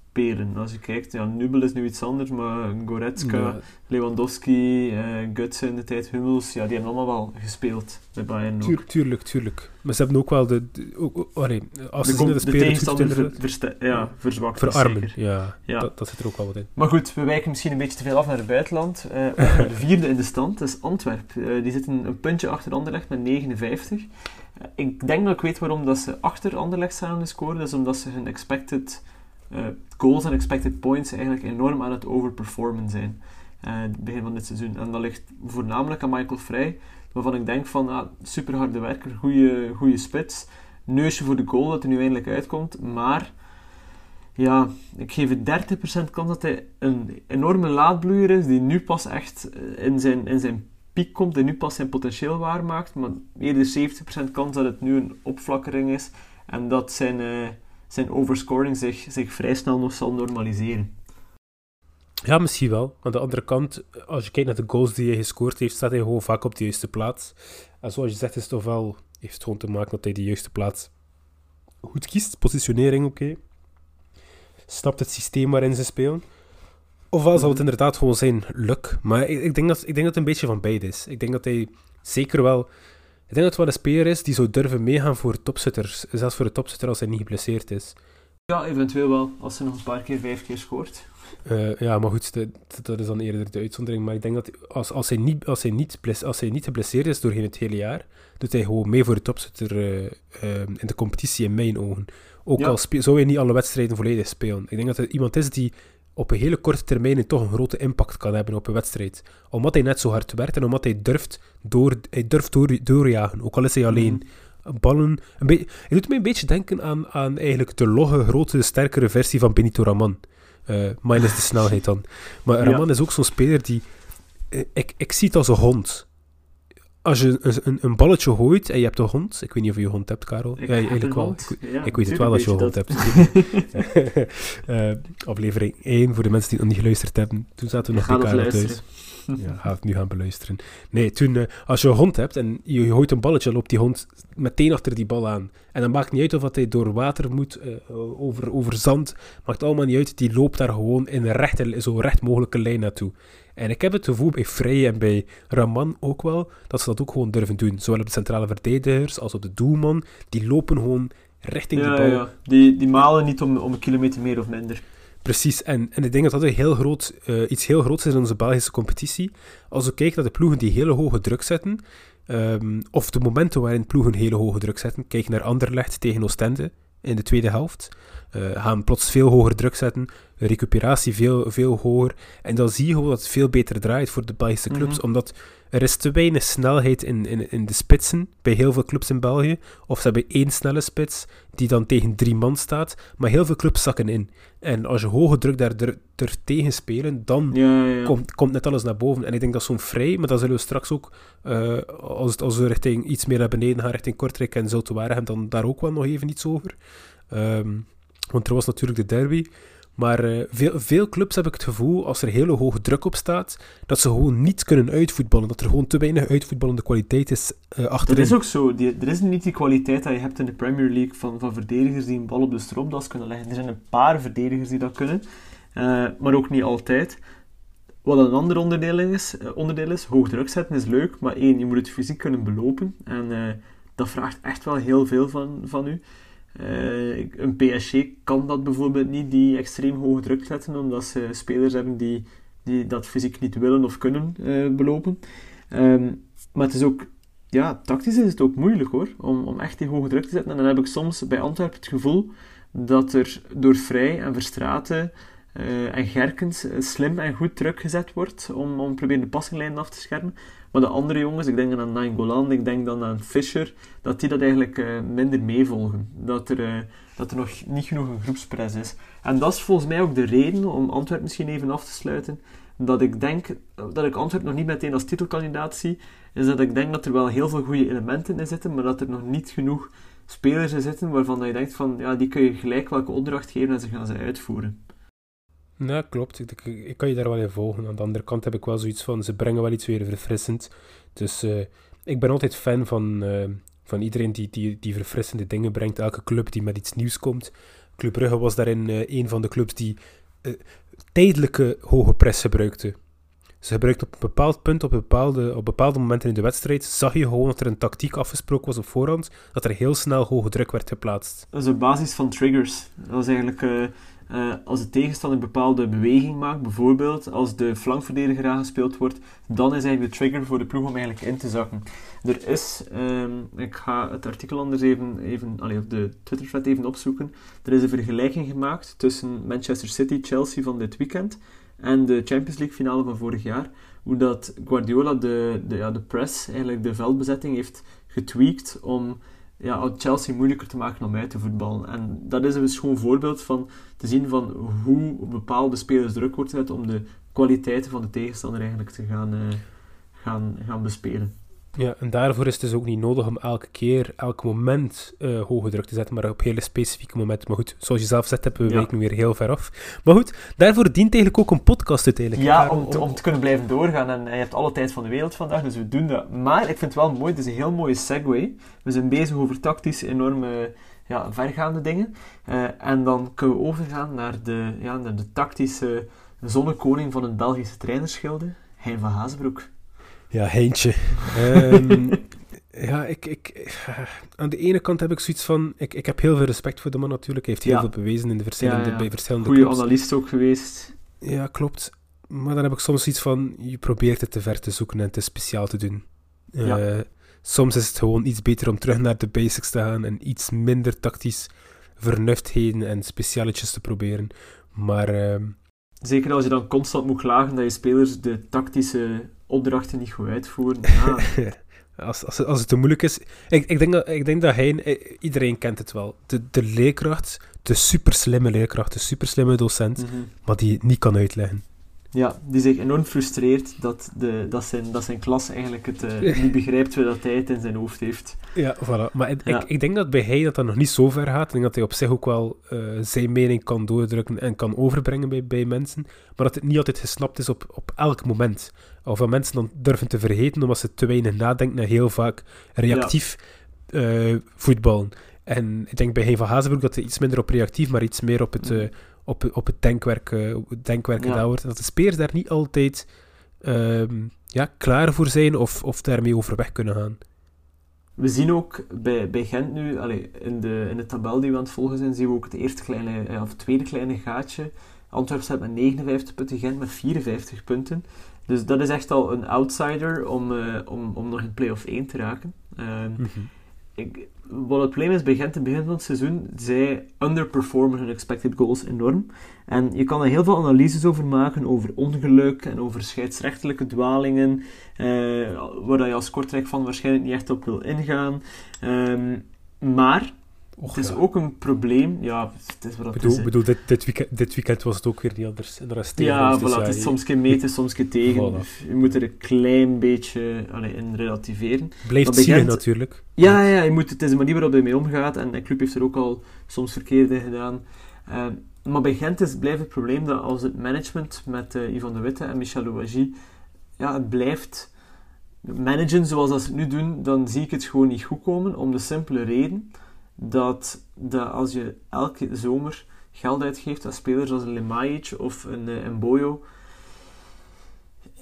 Als je kijkt, ja, Nubel is nu iets anders, maar Goretzka, Ja, Lewandowski, eh Gutsen in de tijd, Hummels, ja, die hebben allemaal wel gespeeld bij Bayern tuur- tuurlijk, tuurlijk. Maar ze hebben ook wel de... de oh nee, als de, ze de de goed tegenstander ver, verste- ja, verzwakt. verarmen. Ja, Ja. Dat, dat zit er ook wel wat in. Maar goed, we wijken misschien een beetje te veel af naar het buitenland. Eh, de vierde in de stand, dat is Antwerpen. Eh, die zitten een puntje achter Anderlecht met 59. Eh, ik denk dat ik weet waarom dat ze achter Anderlecht staan in de score. Dat is omdat ze hun expected eh, goals en expected points eigenlijk enorm aan het overperformen zijn. eh, begin van dit seizoen. En dat ligt voornamelijk aan Michael Vrij, waarvan ik denk van, ah, super harde werker, goede spits, neusje voor de goal dat er nu eindelijk uitkomt, maar ja, ik geef het 30% kans dat hij een enorme laadbloeier is, die nu pas echt eh, in zijn, in zijn piek komt en nu pas zijn potentieel waarmaakt, maar eerder 70% kans dat het nu een opflakkering is en dat zijn, zijn overscoring zich, zich vrij snel nog zal normaliseren. Ja, misschien wel. Aan de andere kant, als je kijkt naar de goals die hij gescoord heeft, staat hij gewoon vaak op de juiste plaats. En zoals je zegt, is het toch wel, heeft het gewoon te maken dat hij de juiste plaats goed kiest. Positionering, oké. Snapt het systeem waarin ze spelen. Ofwel zal het inderdaad gewoon zijn luck. Maar ik, ik, denk dat, ik denk dat het een beetje van beide is. Ik denk dat hij zeker wel... Ik denk dat het wel een speler is die zou durven meegaan voor topzitters. Zelfs voor de topzitter als hij niet geblesseerd is. Ja, eventueel wel, als ze nog een paar keer, vijf keer scoort. Eh, ja, maar goed, dat, is dan eerder de uitzondering. Maar ik denk dat als, als, hij, niet, als, hij, niet, als hij niet geblesseerd is doorheen het hele jaar, doet hij gewoon mee voor de topzitter eh, eh, in de competitie in mijn ogen. Ook Ja. al zou hij niet alle wedstrijden volledig spelen. Ik denk dat hij iemand is die op een hele korte termijn toch een grote impact kan hebben op een wedstrijd. Omdat hij net zo hard werkt en omdat hij durft, door, hij durft door, doorjagen, ook al is hij alleen. Mhm. ballen... Een beetje, het doet me een beetje denken aan, aan eigenlijk de logge, grote, sterkere versie van Benito Raman. Uh, minus de snelheid dan. <laughs> Maar Raman is ook zo'n speler die... Uh, ik, ik zie het als een hond als je een, een, balletje gooit en je hebt een hond, ik weet niet of je een hond hebt, Karel. Ik ja, eigenlijk wel. Ik, ik weet het wel als je een hond hebt. uh, <laughs> aflevering 1, voor de mensen die nog niet geluisterd hebben, toen zaten we nog bij Karel thuis. <laughs> ja, ga het nu gaan beluisteren. Nee, toen, uh, als je een hond hebt en je, je gooit een balletje, loopt die hond meteen achter die bal aan. En dan maakt niet uit of hij door water moet, uh, over, over zand, maakt allemaal niet uit. Die loopt daar gewoon in een rechte, zo recht mogelijke lijn naartoe. En ik heb het gevoel bij Frey en bij Raman ook wel, dat ze dat ook gewoon durven doen. Zowel op de centrale verdedigers als op de doelman. Die lopen gewoon richting ja, de bal. Ja, die, die malen niet om, om een kilometer meer of minder. Precies, en, en ik denk dat dat een heel groot, uh, iets heel groots is in onze Belgische competitie. Als we kijken naar de ploegen die hele hoge druk zetten, um, of de momenten waarin ploegen hele hoge druk zetten, kijk naar Anderlecht tegen Oostende in de tweede helft, uh, gaan plots veel hoger druk zetten, recuperatie veel, veel hoger. En dan zie je gewoon dat het veel beter draait voor de Belgische clubs, -hmm. omdat er is te weinig snelheid in, in, in de spitsen bij heel veel clubs in België. Of ze hebben één snelle spits die dan tegen drie man staat, maar heel veel clubs zakken in. En als je hoge druk daar durft tegen spelen, dan ja, ja. Komt, komt net alles naar boven. En ik denk dat zo'n vrij, maar dat zullen we straks ook, uh, als, als we richting iets meer naar beneden gaan, richting Kortrijk en Zoutwaregem, dan daar ook wel nog even iets over. Um, want er was natuurlijk de derby. Maar uh, veel, veel clubs heb ik het gevoel, als er hele hoge druk op staat, dat ze gewoon niet kunnen uitvoetballen. Dat er gewoon te weinig uitvoetballende kwaliteit is uh, achterin. Dat is ook zo. Er is niet die kwaliteit dat je hebt in de Premier League van, van verdedigers die een bal op de stropdas kunnen leggen. Er zijn een paar verdedigers die dat kunnen, uh, maar ook niet altijd. Wat een ander onderdeel is, onderdeel is, hoog druk zetten is leuk, maar één, je moet het fysiek kunnen belopen. En dat vraagt echt wel heel veel van, van u. Uh, een PSG kan dat bijvoorbeeld niet, die extreem hoog druk zetten, omdat ze spelers hebben die, die dat fysiek niet willen of kunnen uh, belopen. Um, maar het is ook, ja, tactisch is het ook moeilijk hoor, om, om echt die hoge druk te zetten. En dan heb ik soms bij Antwerpen het gevoel dat er door Vrij en Verstraten uh, en Gerkens slim en goed druk gezet wordt om, om proberen de passinglijn af te schermen. Maar de andere jongens, ik denk dan aan Nainggolan, ik denk dan aan Fischer, dat die dat eigenlijk uh, minder meevolgen. Dat er, uh, dat er nog niet genoeg een groepspres is. En dat is volgens mij ook de reden, om Antwerpen misschien even af te sluiten, dat ik denk dat ik Antwerpen nog niet meteen als titelkandidaat zie, is dat ik denk dat er wel heel veel goede elementen in zitten, maar dat er nog niet genoeg spelers in zitten waarvan je denkt van, ja, die kun je gelijk welke opdracht geven en ze gaan ze uitvoeren. Ja, klopt. Ik, ik, kan je daar wel in volgen. Aan de andere kant heb ik wel zoiets van, ze brengen wel iets weer verfrissend. Dus uh, ik ben altijd fan van, uh, van iedereen die, die, die verfrissende dingen brengt. Elke club die met iets nieuws komt. Club Brugge was daarin uh, een van de clubs die tijdelijke hoge press gebruikte. Ze gebruikte op een bepaald punt, op bepaalde, op bepaalde momenten in de wedstrijd, zag je gewoon dat er een tactiek afgesproken was op voorhand, dat er heel snel hoge druk werd geplaatst. Dat is op basis van triggers. Dat is eigenlijk uh, als de tegenstander een bepaalde beweging maakt, bijvoorbeeld als de flankverdediger aangespeeld wordt, dan is eigenlijk de trigger voor de ploeg om eigenlijk in te zakken. Er is, um, ik ga het artikel anders even, even allee, de Twitter-thread even opzoeken, er is een vergelijking gemaakt tussen Manchester City-Chelsea van dit weekend en de Champions League finale van vorig jaar, hoe dat Guardiola de, de, ja, de press, eigenlijk de veldbezetting heeft getweakt om ja, Chelsea moeilijker te maken om uit te voetballen. En dat is een schoon voorbeeld van te zien van hoe bepaalde spelers druk wordt gezet om de kwaliteiten van de tegenstander eigenlijk te gaan, uh, gaan, gaan bespelen. Ja, en daarvoor is het dus ook niet nodig om elke keer, elk moment uh, hoge druk te zetten, maar op hele specifieke momenten. Maar goed, zoals je zelf zegt, hebben we ja. nu weer heel ver af. Maar goed, daarvoor dient eigenlijk ook een podcast uiteindelijk. Ja, om te, om te kunnen blijven doorgaan. En je hebt alle tijd van de wereld vandaag, dus we doen dat. Maar ik vind het wel mooi, het is een heel mooie segue. We zijn bezig over tactisch enorme ja, vergaande dingen. Uh, en dan kunnen we overgaan naar de, ja, naar de tactische zonnekoning van het Belgische trainerschilde, Hein van Haasbroek. Ja, Heintje. um, ja, ik, ik, aan de ene kant heb ik zoiets van... Ik, ik heb heel veel respect voor de man natuurlijk. Hij heeft heel Ja. veel bewezen in de verschillende, Ja, ja. bij verschillende Goede clubs. analist ook geweest. Ja, klopt. Maar dan heb ik soms iets van... Je probeert het te ver te zoeken en te speciaal te doen. Ja. Eh, soms is het gewoon iets beter om terug naar de basics te gaan en iets minder tactisch vernuftheden en specialetjes te proberen. Maar ehm, Zeker als je dan constant moet klagen dat je spelers de tactische opdrachten niet goed uitvoeren. Ja, <laughs> Als, als, als het te moeilijk is. Ik, ik, denk, dat, ik denk dat hij, eh, iedereen kent het wel. De, de leerkracht, de super slimme leerkracht, de super slimme docent, Mhm. maar die het niet kan uitleggen. Ja, die zich enorm frustreert dat, de, dat, zijn, dat zijn klas eigenlijk het eh, <laughs> niet begrijpt dat hij het in zijn hoofd heeft. Ja, voilà. Maar ik, Ja. ik, ik denk dat bij hij dat dat nog niet zo ver gaat. Ik denk dat hij op zich ook wel eh, zijn mening kan doordrukken en kan overbrengen bij, bij mensen. Maar dat het niet altijd gesnapt is op, op elk moment. Of dat mensen dan durven te vergeten omdat ze te weinig nadenken en heel vaak reactief eh, voetballen. En ik denk bij Hein van Hazenbroek dat hij iets minder op reactief, maar iets meer op het, eh, op, op het denkwerk, het denkwerk Ja. gedaan wordt. En dat de spelers daar niet altijd ehm, ja, klaar voor zijn of, of daarmee overweg kunnen gaan. We zien ook bij, bij Gent nu, allee, in, de, in de tabel die we aan het volgen zijn, zien we ook het eerste kleine, of het tweede kleine gaatje. Antwerpen staat met 59 punten, Gent met 54 punten. Dus dat is echt al een outsider om, eh, om, om nog in play-off 1 te raken. Ehm, ik, wat het probleem is in het begin van het seizoen, zij underperformen hun expected goals enorm. En je kan er heel veel analyses over maken, over ongeluk en over scheidsrechtelijke dwalingen, eh, waar je als Kortrijk van waarschijnlijk niet echt op wil ingaan. Ehm, maar Och, het is ja. ook een probleem, ja, het is wat het bedoel, is. bedoel dit, dit, weekend, dit weekend was het ook weer niet anders. En de rest tegen Ja, dus voilà, het is je- soms keer meten, soms keer tegen. Voilà. Je moet er een klein beetje allee, in relativeren. Blijft Gent- natuurlijk. Ja, ja, je moet, het is de manier waarop hij mee omgaat. En de club heeft er ook al soms verkeerd in gedaan. Ehm, maar bij Gent is, blijft het probleem dat als het management met eh Yvonne de Witte en Michel Louagie, ja, het blijft managen zoals dat ze het nu doen, dan zie ik het gewoon niet goed komen. Om de simpele reden dat, dat als je elke zomer geld uitgeeft aan spelers als een Lemajic of een, eh, een Boyo,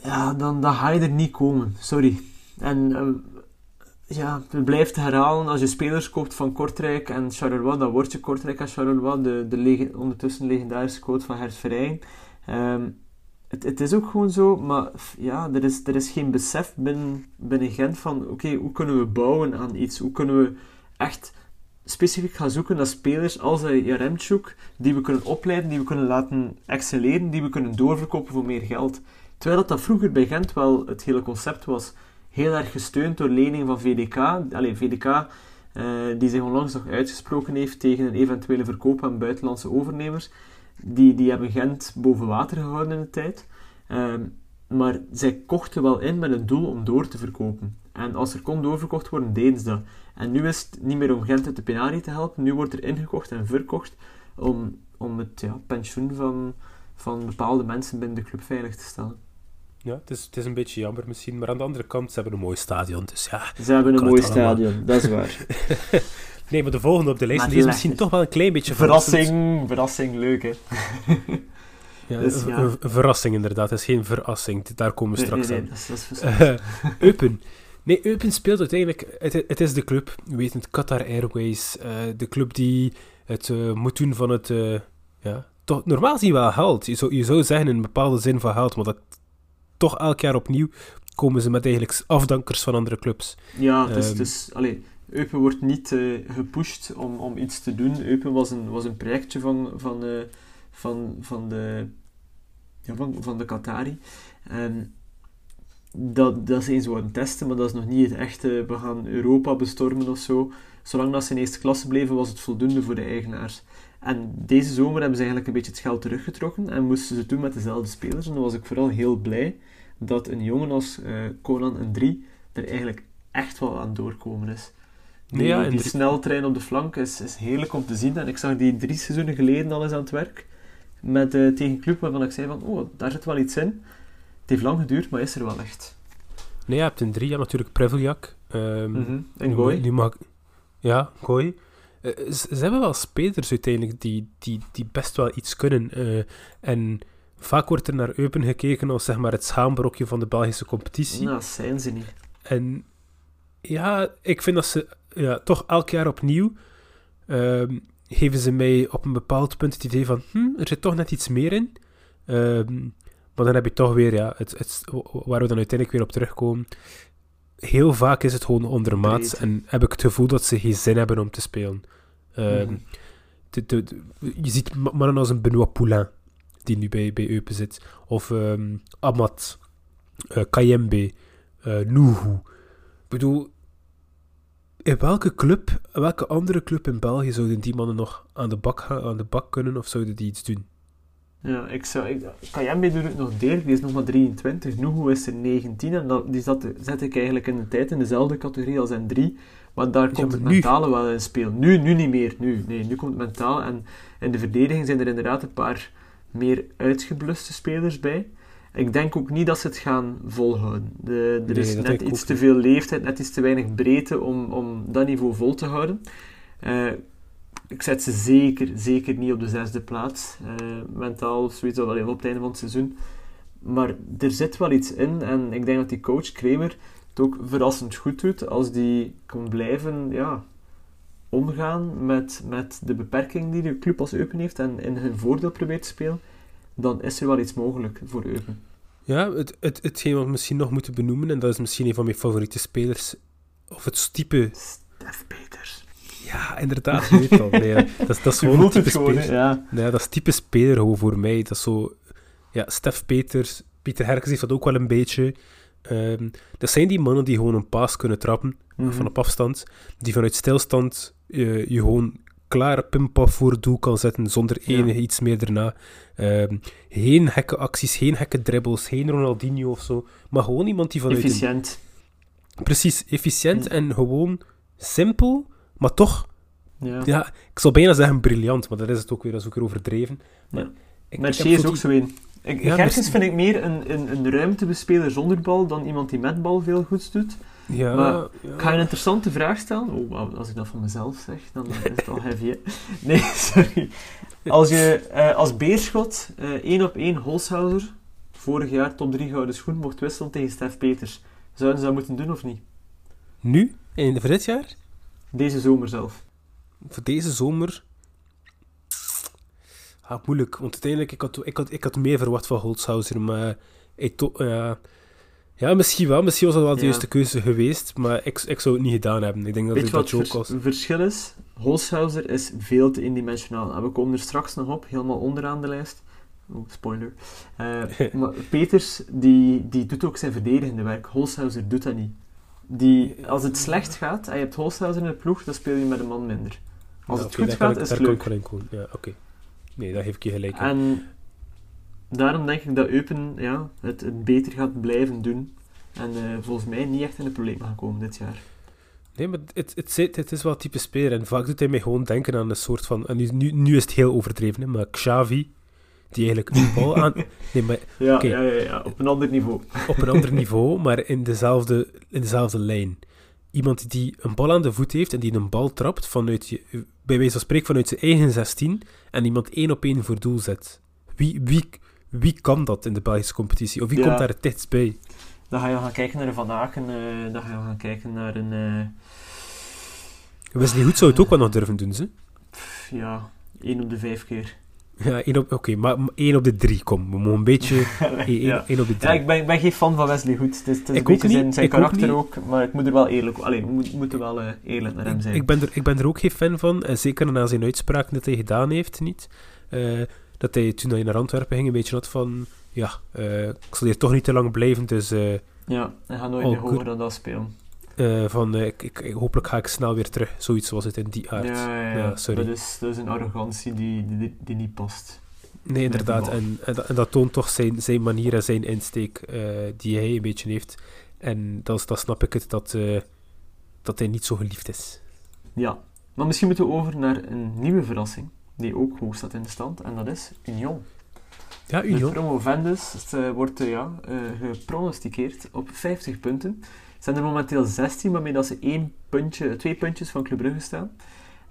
ja, dan, dan ga je er niet komen. Sorry. En eh, ja, het blijft herhalen. Als je spelers koopt van Kortrijk en Charleroi, dan word je Kortrijk en Charleroi. De, de ondertussen legendarische quote van Verheyen. Ehm, het, het is ook gewoon zo, maar ja, er is, er is geen besef binnen, binnen Gent van oké, hoe kunnen we bouwen aan iets? Hoe kunnen we echt specifiek gaan zoeken naar spelers als eh, Jaremchuk, die we kunnen opleiden, die we kunnen laten excelleren, die we kunnen doorverkopen voor meer geld. Terwijl dat, dat vroeger bij Gent wel het hele concept was heel erg gesteund door leningen van VDK. Allee, VDK eh, die zich onlangs nog uitgesproken heeft tegen een eventuele verkoop aan buitenlandse overnemers. Die, die hebben Gent boven water gehouden in de tijd. Ehm, maar zij kochten wel in met het doel om door te verkopen. En als er kon doorverkocht worden, deden ze dat. En nu is het niet meer om Gent uit de penarie te helpen. Nu wordt er ingekocht en verkocht om, om het ja, pensioen van, van bepaalde mensen binnen de club veilig te stellen. Ja, het is, het is een beetje jammer misschien. Maar aan de andere kant, ze hebben een mooi stadion. Dus ja. Ze hebben een mooi stadion, dat is waar. <laughs> Nee, maar de volgende op de lijst die is misschien toch wel een klein beetje verrassend. Verrassing, verrassing, leuk hè. <laughs> Ja, Dus ja. Een, verrassing inderdaad. Het is geen verrassing. Daar komen we straks nee, aan. nee, dat is, dat is. <laughs> Eh, Eupen. Nee, Eupen speelt uiteindelijk... Het, het is de club, we weten het, Qatar Airways. eh, de club die het eh, moet doen van het... eh, ja, toch, normaal zien we wel haalt. Je zou, je zou zeggen in een bepaalde zin van haalt, maar dat toch elk jaar opnieuw komen ze met eigenlijk afdankers van andere clubs. Ja, het is, het is, allee, Eupen wordt niet gepusht om, om iets te doen. Eupen was een, was een projectje van, van, van, van, de, ja, van, van de Qatari. En dat, dat ze aan het testen, maar dat is nog niet het echte, we gaan Europa bestormen of zo. Zolang dat ze in eerste klasse bleven, was het voldoende voor de eigenaars. En deze zomer hebben ze eigenlijk een beetje het geld teruggetrokken en moesten ze het doen met dezelfde spelers. En dan was ik vooral heel blij dat een jongen als eh Conan en 3 er eigenlijk echt wel aan doorkomen is. Die, ja, die sneltrein op de flank is, is heerlijk om te zien. En ik zag die drie seizoenen geleden al eens aan het werk. Met, eh, tegen club waarvan ik zei van, oh, daar zit wel iets in. Het heeft lang geduurd, maar is er wel echt. Nee, je hebt in drie jaar natuurlijk Preveljak. ehm, Mhm. En Gooi. Nu mag, ja, Gooi. Eh, ze, ze hebben wel spelers uiteindelijk die, die, die best wel iets kunnen. eh, en vaak wordt er naar Eupen gekeken als zeg maar, het schaambrokje van de Belgische competitie. Nou, zijn ze niet. En ja, ik vind dat ze ja, toch elk jaar opnieuw ehm, geven ze mij op een bepaald punt het idee van hm, er zit toch net iets meer in. Ehm, maar dan heb je toch weer, ja, het, het, waar we dan uiteindelijk weer op terugkomen. Heel vaak is het gewoon ondermaats Breed. en heb ik het gevoel dat ze geen zin hebben om te spelen. Ehm, Mhm. je ziet ma- mannen als een Benoit Poulain, die nu bij, bij Eupen zit. Of ehm Amat, eh, Kayembe, eh Nuhu. Ik bedoel, in welke club, welke andere club in België zouden die mannen nog aan de bak, gaan, aan de bak kunnen of zouden die iets doen? Ja, ik zou... Ik, Kayembe doet het nog deel, die is nog maar 23. Nuhu is er 19 en dat, die zat, zet ik eigenlijk in de tijd in dezelfde categorie als N3. Maar daar komt maar het nu- mentale wel in speel. Nu, nu niet meer. Nu, nee, nu komt het mentaal. En in de verdediging zijn er inderdaad een paar meer uitgebluste spelers bij. Ik denk ook niet dat ze het gaan volhouden. De, er Nee, is net iets te veel leeftijd, net iets te weinig breedte om, om dat niveau vol te houden. Eh, ik zet ze zeker, zeker niet op de zesde plaats. Eh, mentaal sowieso wel even op het einde van het seizoen. Maar er zit wel iets in. En ik denk dat die coach Kramer het ook verrassend goed doet als die kan blijven ja, omgaan met, met de beperking die de club als Eupen heeft en in hun voordeel probeert te spelen. Dan is er wel iets mogelijk voor Eupen. Ja, het, het, hetgeen wat we misschien nog moeten benoemen, en dat is misschien een van mijn favoriete spelers, of het type... Stef Peters. Ja, inderdaad, je weet al. Nee, dat, is, dat is gewoon type gewoon, speler. ja. Nee, dat is type speler gewoon voor mij. Dat is zo... Ja, Stef Peters, Pieter Herkens heeft dat ook wel een beetje. Ehm, dat zijn die mannen die gewoon een paas kunnen trappen, Mhm. van op afstand. Die vanuit stilstand eh, je gewoon klaar pimpaf voor doel kan zetten, zonder Ja. enige iets meer erna. Ehm, geen gekke acties, geen gekke dribbles, geen Ronaldinho of zo. Maar gewoon iemand die vanuit... een- Efficiënt. precies, efficiënt Ja. en gewoon simpel, maar toch... Ja. Ja, ik zou bijna zeggen briljant, maar dat is het ook weer, dat is ook weer overdreven. Maar ik, ik is ook die- zo een. Ik, Gerkens vind ik meer een, een, een ruimtebespeler zonder bal dan iemand die met bal veel goeds doet. Ja, Maar ja. Ik ga je een interessante vraag stellen. Oh, wauw, als ik dat van mezelf zeg, dan is het al heavy. Hè? Nee, <laughs> sorry. Als je eh, als Beerschot eh één op één Holshouser, vorig jaar top 3 gouden schoen, mocht wisselen tegen Stef Peters, zouden ze dat moeten doen of niet? Nu, in, voor dit jaar, Deze zomer zelf. voor deze zomer... Ah, moeilijk, want uiteindelijk, ik had, ik had, ik had meer verwacht van Holzhauser, maar ik to, ja, ja, misschien wel. Misschien was dat wel de Ja. juiste keuze geweest, maar ik, ik zou het niet gedaan hebben. Ik denk dat Weet dat wat je het verschil is? Holshouser is veel te indimensionaal. En we komen er straks nog op, helemaal onderaan de lijst. Oh, spoiler. Eh, <laughs> maar Peters, die, die doet ook zijn verdedigende werk. Holshouser doet dat niet. Die, als het slecht gaat en je hebt Holshouser in de ploeg, dan speel je met een man minder. Als Ja, het goed gaat, ik- is het leuk. ik. Ja, oké. Nee, daar geef ik je gelijk in. En daarom denk ik dat Eupen ja, het, het beter gaat blijven doen. En eh, volgens mij niet echt in de problemen gaan komen dit jaar. Nee, maar het, het, zit- het is wel type speler. En vaak doet hij mij gewoon denken aan een soort van... En nu, nu, nu is het heel overdreven, hè, maar Xavi, die eigenlijk een bal aan... <laughs> Nee, maar Ja, ja, ja, ja, op een ander niveau. op een ander niveau, maar in dezelfde, in dezelfde lijn. Iemand die een bal aan de voet heeft en die een bal trapt vanuit je, bij wijze van spreken vanuit zijn eigen 16 en iemand één op één voor doel zet. Wie, wie, wie kan dat in de Belgische competitie? Of wie Ja. komt daar het dichtst bij? Dan ga je gaan kijken naar een Van Aken, eh, dan ga je gaan kijken naar een... eh, Wesley Hoed zou het ook wel nog durven doen, ze. ja, één op de vijf keer. Ja, één op, oké, maar maar één op de drie, kom. We mogen een beetje... <laughs> één, ja. één op de ja, drie. ik ben, ik ben geen fan van Wesley Goed. Het is, het is een beetje ook niet, zijn, zijn ik ook karakter ook, maar ik moet er wel eerlijk... Allee, we moet- moeten wel eh, eerlijk naar hem zijn. Ik ben, er, ik ben er ook geen fan van. En zeker na zijn uitspraak dat hij gedaan heeft, niet. Eh, dat hij toen hij naar Antwerpen ging een beetje had van... Ja, eh, ik zal hier toch niet te lang blijven, dus... eh, Ja, hij gaat nooit Oh, meer hoger dan dat spelen. eh, van, ik, ik, hopelijk ga ik snel weer terug. Zoiets was het in die aard. Ja, ja, ja. Ja, sorry. Dat, is, dat is een arrogantie die, die, die niet past. Nee, inderdaad. En, en, dat- en dat toont toch zijn, zijn manier en zijn insteek die hij een beetje heeft. En dat, is- dat snap ik het, dat, dat hij niet zo geliefd is. Ja, maar misschien moeten we over naar een nieuwe verrassing, die ook hoog staat in de stand, en dat is Union. Ja, De Union. promovendus eh, wordt eh, ja, eh, gepronosticeerd op 50 punten. Het zijn er momenteel 16, waarmee dat ze één puntje, twee puntjes van Club Brugge staan.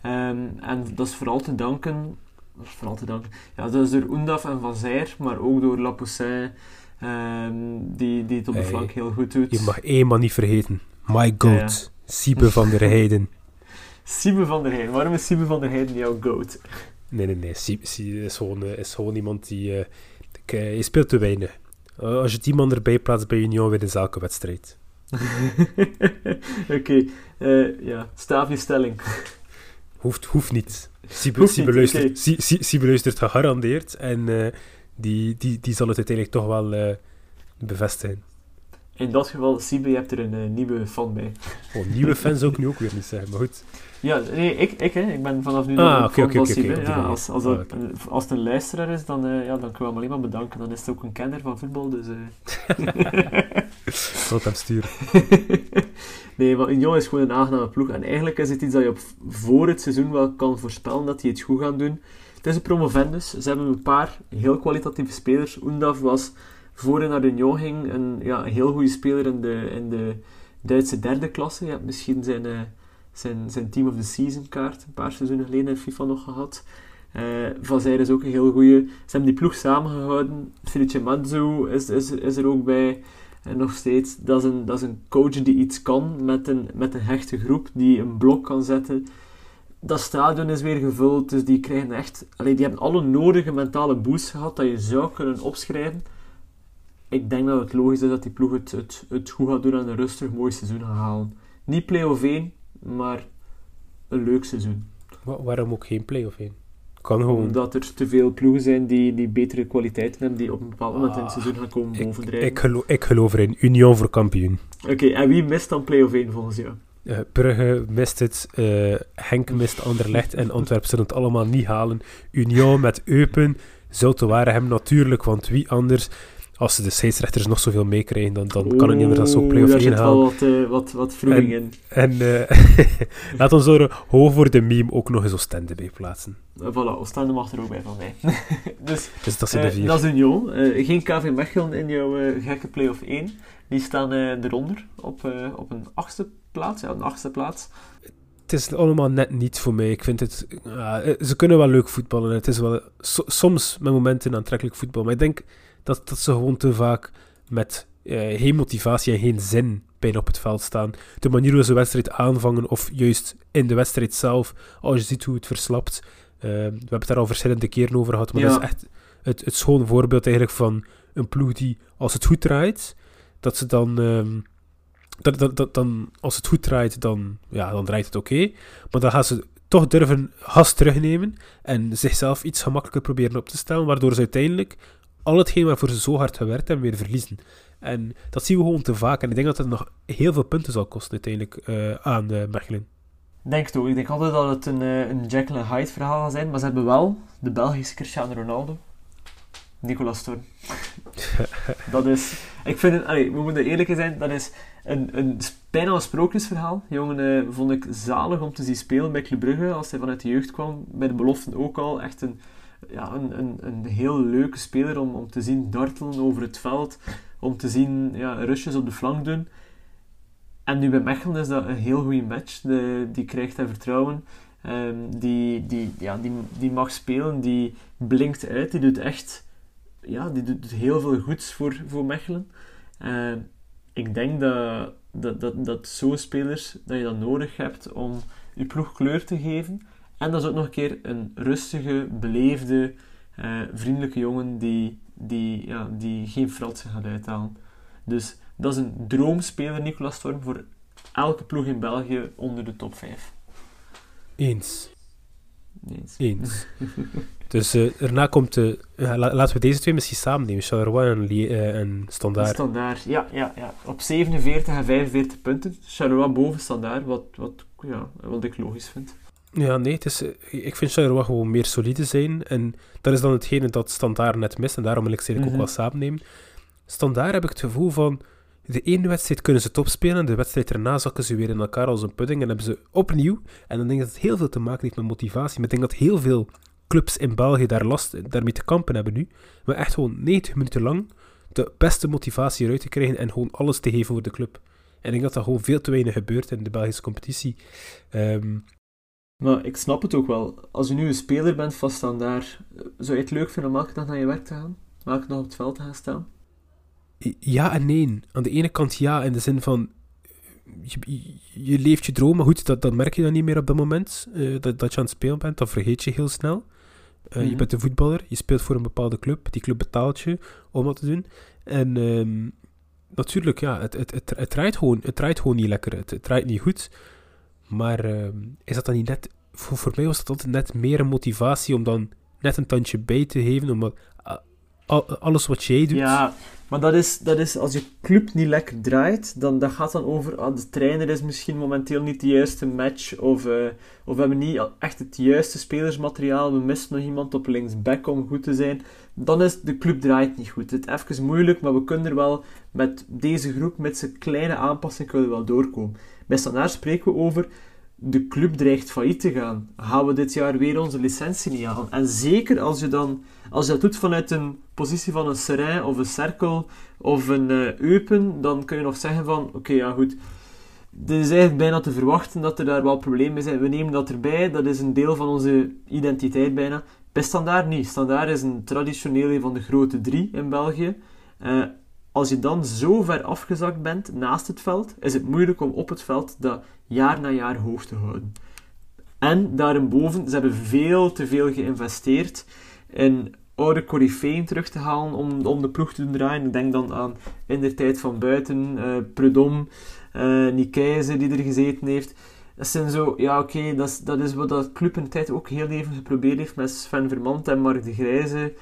Ehm, en dat is vooral te danken... dat is Vooral te danken... Ja, dat is door Oendaf en Van Zijr, maar ook door Lapoussin, ehm, die, die het op de Hey, flank heel goed doet. Je mag één man niet vergeten. My Ja, ja. goat. Siebe van der Heijden. <laughs> Siebe van der Heijden. Waarom is Siebe van der Heijden jouw goat? Nee, nee, nee. Is, gewoon, eh, is gewoon iemand die... eh, eh, je speelt te weinig. Als je die man erbij plaatst bij Union, wint is elke wedstrijd. <laughs> Oké, eh, ja, staaf je stelling. <laughs> Hoeft, hoeft niet. Niet, luistert, gegarandeerd. En die, die, die zal het uiteindelijk toch wel bevestigen. In dat geval, Siebe, je hebt er een nieuwe fan bij. Oh, nieuwe fans zou ik nu ook weer niet zeggen, maar goed. Ja, nee, ik, ik, hè. ik ben vanaf nu Ah, nog op die ja, als, als, Ah, dat- als het een luisteraar is, dan, eh, ja, dan kunnen we hem alleen maar bedanken. Dan is het ook een kenner van voetbal, dus... <laughs> zal het hem sturen. <laughs> nee, maar Union is gewoon een aangename ploeg. En eigenlijk is het iets dat je op, voor het seizoen wel kan voorspellen dat die het goed gaan doen. Het is een promovendus. Ze hebben een paar heel kwalitatieve spelers. Undav was, voor hij naar Union ging, een, ja, een heel goede speler in de, in de Duitse derde klasse. Je hebt misschien zijn, eh, zijn, zijn Team of the Season kaart een paar seizoenen geleden in FIFA nog gehad. Eh Van is ook een heel goede. Ze hebben die ploeg samengehouden. Felice Mazzu is, is, is er ook bij. En nog steeds, dat is, een, dat is een coach die iets kan met een, met een hechte groep, die een blok kan zetten. Dat stadion is weer gevuld, dus die krijgen echt... Allee, die hebben alle nodige mentale boost gehad dat je zou kunnen opschrijven. Ik denk dat het logisch is dat die ploeg het, het, het goed gaat doen en een rustig mooi seizoen gaat halen. Niet play-off 1, maar een leuk seizoen. Wa- waarom ook geen play-off heen? Kan gewoon. Omdat er te veel ploegen zijn die, die betere kwaliteiten hebben, die op een bepaald moment in het Ah, seizoen gaan komen bovendrijven. ik, geloof, ik geloof erin. Union voor kampioen. Oké, en wie mist dan play-off 1 volgens jou? Eh, Brugge mist het, eh, Henk mist Anderlecht en Antwerpen zullen het allemaal niet halen. Union met Eupen zou te waren hem natuurlijk, want wie anders, als ze de scheidsrechters nog zoveel meekrijgen, dan, dan kan het niet anders dan ook play-off Daar 1 zit halen. wel wat, eh, wat, wat vroeging in. En eh <laughs> laat ons er hoog voor de meme ook nog eens Oostende bij plaatsen. Uh, voilà, Oostende mag er ook bij van mij. <laughs> dus Dus dat zijn de eh, vier. dat is Union. Eh, geen KV Mechelen in jouw eh, gekke play-off 1. Die staan eh, eronder op, eh, op een achtste plaats. Ja, een achtste plaats. Het is allemaal net niet voor mij. Ik vind het... eh, ze kunnen wel leuk voetballen. en Het is wel so- soms met momenten aantrekkelijk voetbal. Maar ik denk dat, dat ze gewoon te vaak met eh, geen motivatie en geen zin bijna op het veld staan. De manier hoe ze de wedstrijd aanvangen, of juist in de wedstrijd zelf, als je ziet hoe het verslapt. Eh, we hebben het daar al verschillende keren over gehad, maar Ja. dat is echt het, het schone voorbeeld eigenlijk van een ploeg die, als het goed draait, dat ze dan... ehm, dat, dat, dat, dan, als het goed draait, dan, ja, dan draait het oké. Maar dan gaan ze toch durven gas terugnemen en zichzelf iets gemakkelijker proberen op te stellen, waardoor ze uiteindelijk al hetgeen waarvoor ze zo hard gewerkt hebben, weer verliezen. En dat zien we gewoon te vaak. En ik denk dat het nog heel veel punten zal kosten uiteindelijk eh, aan Mechelen. Denk ook. Ik denk altijd dat het een, eh, een en Hyde verhaal gaat zijn. Maar ze hebben wel de Belgische Cristiano Ronaldo. Nicolas Storm. <laughs> dat is... Ik vind het... allee, we moeten eerlijk zijn. Dat is een, een, bijna een sprookjesverhaal. Die jongen vond ik zalig om te zien spelen bij Club Brugge. Als hij vanuit de jeugd kwam. Bij de beloften ook al. Echt een, ja, een, een, een heel leuke speler om, om te zien dartelen over het veld. Om te zien ja, rushes op de flank doen. En nu bij Mechelen is dat een heel goede match. Die krijgt hij vertrouwen. Ehm, die, die, ja, die, die mag spelen. Die blinkt uit. Die doet echt... Ja, die doet heel veel goeds voor, voor Mechelen. Ehm, ik denk dat, dat, dat, dat zo'n spelers dat je dat nodig hebt om je ploeg kleur te geven. En dat is ook nog een keer een rustige, beleefde, eh, vriendelijke jongen die, die, ja, die geen fratsen gaat uithalen. Dus dat is een droomspeler, Nicolas Storm, voor elke ploeg in België onder de top 5. Eens. Eens. Eens. <laughs> dus eh, daarna komt de... la- laten we deze twee misschien samen nemen. Charleroi en, eh, en Standaard. Standaard, ja, ja, ja. Op 47 en 45 punten. Charleroi boven Standaard, wat, wat, ja, wat ik logisch vind. Ja, nee, het is, eh, ik vind Charleroi gewoon meer solide zijn. En dat is dan hetgene dat Standaard net mist. En daarom wil ik ze eigenlijk Mhm. ook wel samen nemen. Standaard heb ik het gevoel van... De ene wedstrijd kunnen ze top spelen. En de wedstrijd erna zakken ze weer in elkaar als een pudding. En hebben ze opnieuw... En dan denk ik dat het heel veel te maken heeft met motivatie. Maar ik denk dat heel veel clubs in België daar last, daarmee te kampen hebben nu. Maar echt gewoon 90 minuten lang de beste motivatie eruit te krijgen. En gewoon alles te geven voor de club. En ik denk dat dat gewoon veel te weinig gebeurt in de Belgische competitie. Ehm, Maar ik snap het ook wel. Als je nu een speler bent van Standaard, zou je het leuk vinden om elke dag naar je werk te gaan? Om elke dag op het veld te gaan staan? Ja en nee. Aan de ene kant ja, in de zin van... Je, leeft je droom, maar goed, dat, dat merk je dan niet meer op dat moment. eh, dat, dat je aan het spelen bent, dat vergeet je heel snel. Eh, Je Mhm. bent een voetballer, je speelt voor een bepaalde club. Die club betaalt je om dat te doen. En ehm, natuurlijk, ja, het, het, het, het, draait gewoon, het draait gewoon niet lekker. Het, het draait niet goed. Maar ehm, is dat dan niet net... Voor, voor mij was dat altijd net meer een motivatie om dan net een tandje bij te geven. Omdat al- alles wat jij doet... Ja, Maar dat is, dat is, als je club niet lekker draait, dan dat gaat dan over, ah, de trainer is misschien momenteel niet de juiste match, of, uh, of we hebben niet echt het juiste spelersmateriaal, we missen nog iemand op linksback om goed te zijn. Dan is de club draait niet goed. Het is even moeilijk, maar we kunnen er wel met deze groep, met zijn kleine aanpassing, kunnen we wel doorkomen. Bij Standaard spreken we over, de club dreigt failliet te gaan. Gaan we dit jaar weer onze licentie niet aan? En zeker als je dan, als je dat doet vanuit een positie van een Serain of een Cerkel of een uh, Eupen, dan kun je nog zeggen van, oké, ja goed, het is eigenlijk bijna te verwachten dat er daar wel problemen zijn. We nemen dat erbij, dat is een deel van onze identiteit bijna. Bij Standaard niet. Standaard is een traditioneel van de grote drie in België. Uh, als je dan zo ver afgezakt bent naast het veld, is het moeilijk om op het veld dat jaar na jaar hoog te houden. En daarboven, ze hebben veel te veel geïnvesteerd in oude coryfeeën terug te halen om, om de ploeg te doen draaien. Ik denk dan aan in de tijd van buiten, uh, Prudhomme, uh, Nikijze die er gezeten heeft. Dat zijn zo, ja oké, dat, is, dat is wat dat club de tijd ook heel even geprobeerd heeft met Sven Vermand en Mark de Grijze.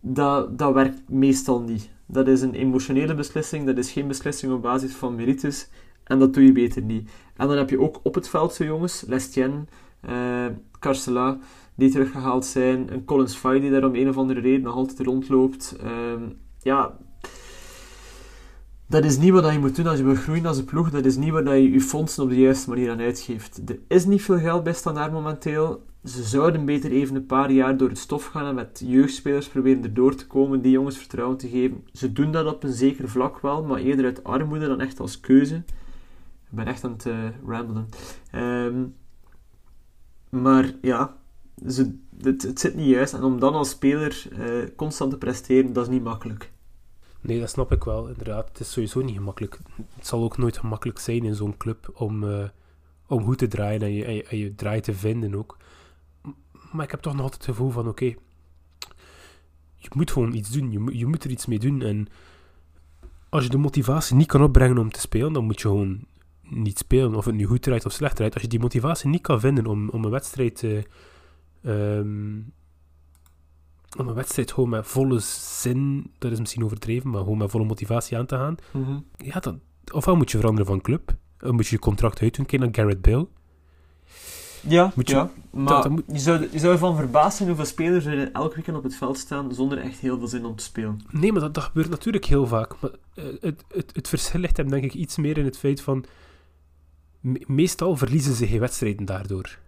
Dat, dat werkt meestal niet. Dat is een emotionele beslissing, dat is geen beslissing op basis van merites. En dat doe je beter niet. En dan heb je ook op het veld zo jongens, Lestien, uh, Carcela, die teruggehaald zijn. Een Collins Fay die daar om een of andere reden nog altijd rondloopt. Uh, ja, dat is niet wat je moet doen als je wil groeien als een ploeg. Dat is niet waar je je fondsen op de juiste manier aan uitgeeft. Er is niet veel geld bij Standaard momenteel. Ze zouden beter even een paar jaar door het stof gaan en met jeugdspelers proberen erdoor te komen, die jongens vertrouwen te geven. Ze doen dat op een zeker vlak wel, maar eerder uit armoede dan echt als keuze. Ik ben echt aan het uh, ramblen. Um, maar ja, ze, het, het, zit niet juist. En om dan als speler uh, constant te presteren, dat is niet makkelijk. Nee, dat snap ik wel, inderdaad. Het is sowieso niet gemakkelijk. Het zal ook nooit gemakkelijk zijn in zo'n club om, uh, om goed te draaien en je, en je, en je draai te vinden ook. Maar ik heb toch nog altijd het gevoel van, oké, je moet gewoon iets doen. Je, moet, je moet er iets mee doen. En als je de motivatie niet kan opbrengen om te spelen, dan moet je gewoon niet spelen. Of het nu goed draait of slecht draait. Als je die motivatie niet kan vinden om, om een wedstrijd... Uh, um, om een wedstrijd gewoon met volle zin, dat is misschien overdreven, maar gewoon met volle motivatie aan te gaan. Mm -hmm. Ja, dan, ofwel moet je veranderen van club, dan moet je je contract uitdoen. Kijk naar Garrett Bale. Ja, moet je, ja maar dat, moet... je, zou, je zou ervan verbaasd zijn hoeveel spelers er elk weekend op het veld staan zonder echt heel veel zin om te spelen. Nee, maar dat, dat gebeurt natuurlijk heel vaak. Maar uh, het, het, het verschil ligt hem denk ik iets meer in het feit van... Me meestal verliezen ze geen wedstrijden daardoor.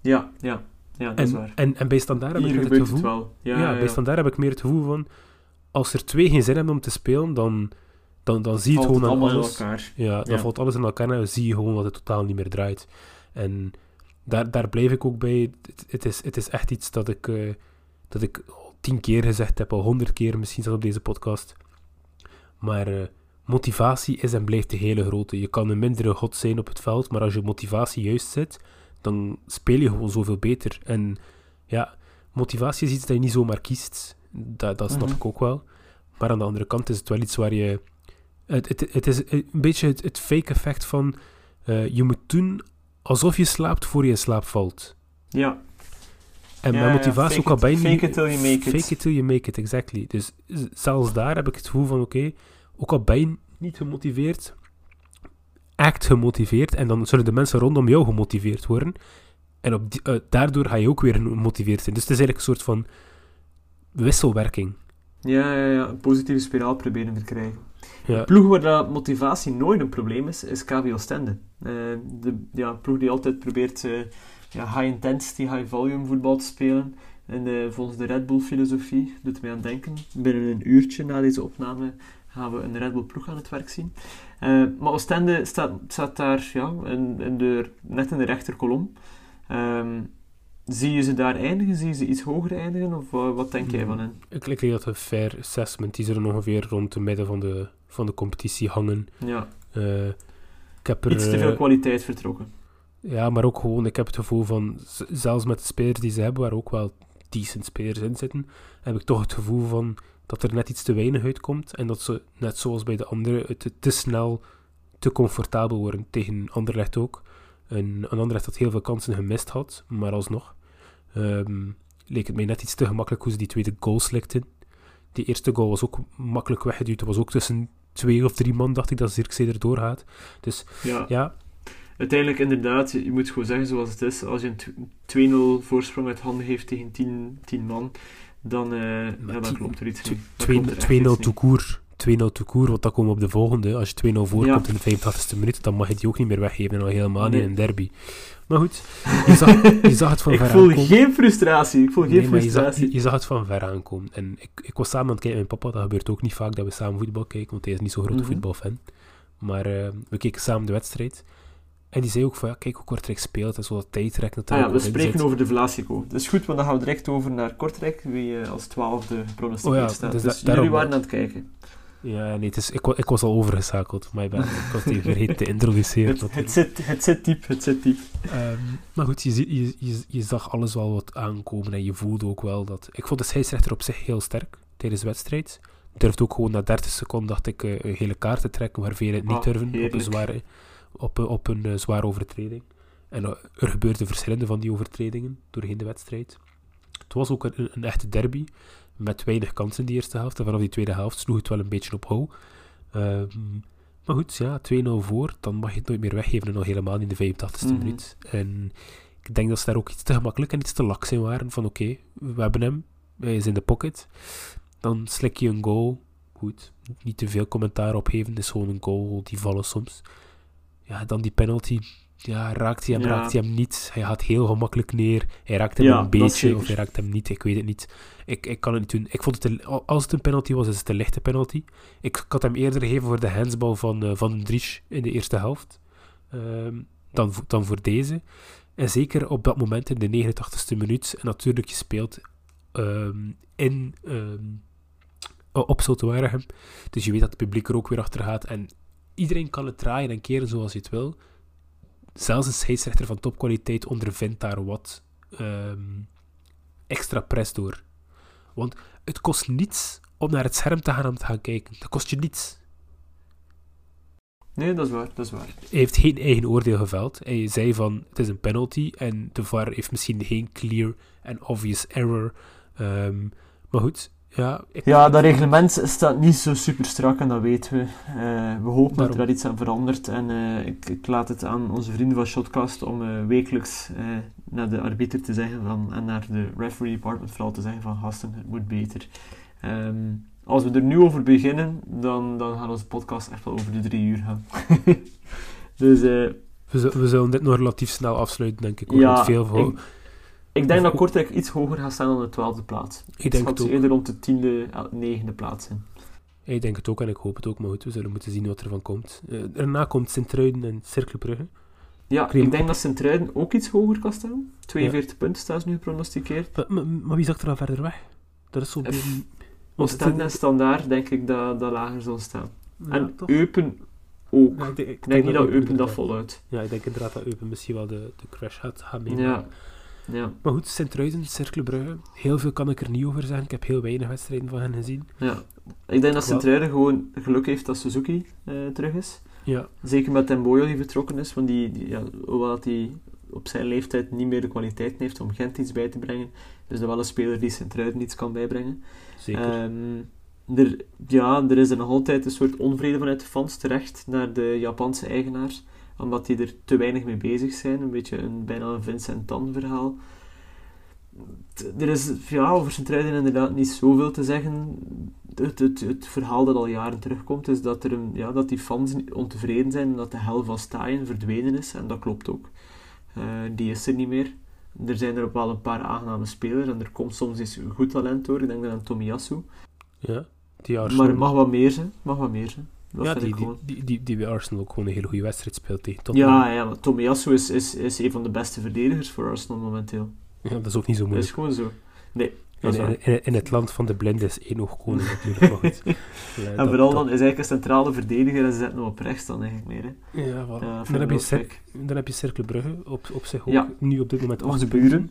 Ja, ja. Ja, dat en, is waar. En, en bij standaard heb ik het gevoel... Het wel. Ja, ja, ja, bij standaard heb ik meer het gevoel van... Als er twee geen zin hebben om te spelen, dan, dan, dan zie je het gewoon aan alles... Ja, dan valt alles in elkaar en dan zie je gewoon dat het totaal niet meer draait. En daar, daar blijf ik ook bij. Het, het, is, het is echt iets dat ik, uh, dat ik tien keer gezegd heb, al honderd keer misschien zelfs op deze podcast. Maar uh, motivatie is en blijft de hele grote. Je kan een mindere god zijn op het veld, maar als je motivatie juist zit, dan speel je gewoon zoveel beter. En ja, motivatie is iets dat je niet zomaar kiest. Dat, dat snap mm -hmm. ik ook wel. Maar aan de andere kant is het wel iets waar je. Het, het, het is een beetje het, het fake effect van. Uh, je moet doen alsof je slaapt voor je slaap valt. Ja. En ja, mijn motivatie ook al bijna... Fake it till you make it. Fake it till you make it, exactly. Dus zelfs daar heb ik het gevoel van, oké, okay, ook al ben je niet gemotiveerd, act gemotiveerd, en dan zullen de mensen rondom jou gemotiveerd worden. En op die, uh, daardoor ga je ook weer gemotiveerd zijn. Dus het is eigenlijk een soort van wisselwerking. Ja, ja, ja. Een positieve spiraal proberen te krijgen. Ja. De ploeg waar dat motivatie nooit een probleem is, is KV Oostende. Uh, de ja, ploeg die altijd probeert uh, ja, high intensity, high volume voetbal te spelen. En uh, volgens de Red Bull filosofie, doet mij aan denken, binnen een uurtje na deze opname gaan we een Red Bull ploeg aan het werk zien. maar Oostende staat, staat daar ja, in, in de, net in de rechterkolom. Um, Zie je ze daar eindigen? Zie je ze iets hoger eindigen? Of uh, wat denk jij van hen? Ik, ik denk dat een fair assessment die er ongeveer rond de midden van de, van de competitie hangen. Ja. Uh, ik heb er, iets te veel kwaliteit vertrokken. Ja, maar ook gewoon, ik heb het gevoel van, zelfs met de spelers die ze hebben, waar ook wel decent spelers in zitten, heb ik toch het gevoel van dat er net iets te weinig uitkomt en dat ze, net zoals bij de anderen, het te snel te comfortabel worden. Tegen Anderlecht ook. Een, een Anderlecht dat heel veel kansen gemist had, maar alsnog um, leek het mij net iets te gemakkelijk hoe ze die tweede goal slikten. Die eerste goal was ook makkelijk weggeduwd. Dat was ook tussen twee of drie man, dacht ik, dat Zirkzee erdoor gaat. Dus Ja. ja, Uiteindelijk inderdaad, je moet gewoon zeggen zoals het is. Als je een tw- 2-0 voorsprong uit handen geeft tegen 10, 10 man, dan, ja, dan klopt er iets tw- niet. Dan twee- klopt er echt 2-0 iets niet. toekoer. 2-0 toekoer, want dan komen we op de volgende. Als je 2-0 voorkomt Ja. in de 85e minuut, dan mag je die ook niet meer weggeven. En al helemaal niet in een derby. Maar goed, je zag, je zag het <laughs> van Ik ver voel aankomen. geen frustratie. Ik voel geen Nee, maar je zag, frustratie. je zag het van ver aankomen. En ik, ik was samen aan het kijken met mijn papa. Dat gebeurt ook niet vaak dat we samen voetbal kijken, want hij is niet zo'n grote Mhm. voetbalfan. Maar eh, we keken samen de wedstrijd. En die zei ook van, ja, kijk hoe Kortrijk speelt. En zo dat tijdrek Ah natuurlijk. ja, we spreken zit. over de Vlasico. Dat is goed, want dan gaan we direct over naar Kortrijk, wie eh, als twaalfde gepronosticeerd Oh ja, staat. dus Dus, da- jullie daarom- waren aan het kijken. Ja, nee, het is, ik, ik was al overgeschakeld. My bad. Ik was die vergeten te introduceren. Het, het, zit, het zit diep, het zit diep. Ehm, maar goed, je, je, je, je zag alles wel wat aankomen en je voelde ook wel dat... Ik vond de scheidsrechter op zich heel sterk tijdens de wedstrijd. Durfde ook gewoon na 30 seconden, dacht ik, eh, een gele kaart te trekken, waar velen het niet Ah, durven op een, zware, op, een- op een eh, zware overtreding. En eh, er gebeurden verschillende van die overtredingen doorheen de wedstrijd. Het was ook een, een echte derby, met weinig kansen in die eerste helft. En vanaf die tweede helft sloeg het wel een beetje op hou. Ehm, maar goed, ja, 2-0 voor, dan mag je het nooit meer weggeven en nog helemaal in de 85e Mhm. minuut. En ik denk dat ze daar ook iets te gemakkelijk en iets te laks in waren. Van oké, we hebben hem, hij is in de pocket. Dan slik je een goal. Goed, niet te veel commentaar op geven, het is gewoon een goal, die vallen soms. Ja, dan die penalty. Ja, raakt hij hem, Ja. raakt hij hem niet. Hij gaat heel gemakkelijk neer. Hij raakt hem Ja, een beetje, of hij raakt hem niet, ik weet het niet. Ik, ik kan het niet doen. Ik vond het als het een penalty was, is het een lichte penalty. Ik, ik had hem eerder gegeven voor de handsbal van, eh, van Drisch in de eerste helft. ehm, dan, dan voor deze. En zeker op dat moment in de 89ste minuut. En natuurlijk, je speelt ehm, in, ehm, op Sotowaregem. Dus je weet dat het publiek er ook weer achter gaat. En iedereen kan het draaien en keren zoals je het wil. Zelfs een scheidsrechter van topkwaliteit ondervindt daar wat ehm, extra press door. Want het kost niets om naar het scherm te gaan om te gaan kijken. Dat kost je niets. Nee, dat is waar, dat is waar. Hij heeft geen eigen oordeel geveld. Hij zei van, het is een penalty en de VAR heeft misschien geen clear en obvious error. Ehm, maar goed, ja. Ik, Ja, dat reglement staat niet zo super strak en dat weten we. Eh, we hopen dat er daar iets aan verandert. En eh, ik, ik laat het aan onze vrienden van Shotcast om eh, wekelijks eh, naar de arbiter te zeggen van, en naar de referee department vooral te zeggen van gasten, het moet beter. Ehm, als we er nu over beginnen, dan, dan gaat onze podcast echt wel over de drie uur gaan. <laughs> dus eh, we, we zullen dit nog relatief snel afsluiten, denk ik. Ja, veel voor, ik, ik denk dat Kortrijk iets hoger gaat staan dan de twaalfde plaats. Ik denk het ook. eerder rond de tiende, eh, negende plaats in. Ik denk het ook en ik hoop het ook, maar goed, we zullen moeten zien wat er van komt. Eh, daarna komt Sint-Truiden en Cirkelbrugge. Ja, ik denk dat Sint-Truiden ook iets hoger kan staan. 42 punten staan ze nu gepronosticeerd. Maar, maar, maar wie zag er dan verder weg? Dat is zo... Bij- Oostende en Standaard denk ik dat, dat lager zal staan. ja, en toch? Eupen ook. Ja, ik denk, ik denk niet dat Eupen dat voluit. Ja, ik denk inderdaad dat Eupen misschien wel de, de crash gaat gaan meemaken. Ja. Ja, Maar goed, Sint-Truiden, Cirkelbrugge. Heel veel kan ik er niet over zeggen. Ik heb heel weinig wedstrijden van hen gezien. ja. Ik denk dat Sint-Truiden gewoon geluk heeft dat Suzuki eh, terug is. Ja, Zeker met Temboyo die vertrokken is, want die, die, ja, hoewel dat hij op zijn leeftijd niet meer de kwaliteit heeft om Gent iets bij te brengen, is dat wel een speler die Sint-Truiden iets kan bijbrengen. zeker. Ehm, er, ja, er is er nog altijd een soort onvrede vanuit de fans terecht naar de Japanse eigenaars, omdat die er te weinig mee bezig zijn. Een beetje een, bijna een Vincent Tan verhaal. T- Er is ja, over Sint-Truiden inderdaad niet zoveel te zeggen. Het, het, het verhaal dat al jaren terugkomt is dat, er een, ja, dat die fans ontevreden zijn en dat de hel van Staaien verdwenen is. En dat klopt ook. Eh, die is er niet meer. Er zijn er ook wel een paar aangename spelers en er komt soms eens goed talent door. Ik denk dan aan Tomiyasu. ja, die Maar het mag wat meer zijn. mag wat meer zijn. Dat ja, die, die, gewoon. die, die, die bij Arsenal ook gewoon een hele goede wedstrijd speelt tegen Tottenham. Ja, ja, maar Tomiyasu is, is, is een van de beste verdedigers voor Arsenal momenteel. Ja, dat is ook niet zo Dat moeilijk. is gewoon zo. Nee, dat In, waar. in, in het land van de blinden is één oog koning natuurlijk, <laughs> En dat- vooral dat- dan is eigenlijk een centrale verdediger en ze zetten hem op rechts dan eigenlijk meer. Hè. Ja. Ja, dan, heb je Cer- dan heb je Cerkelbrugge op, op zich ook Ja. nu op dit moment Onze buren.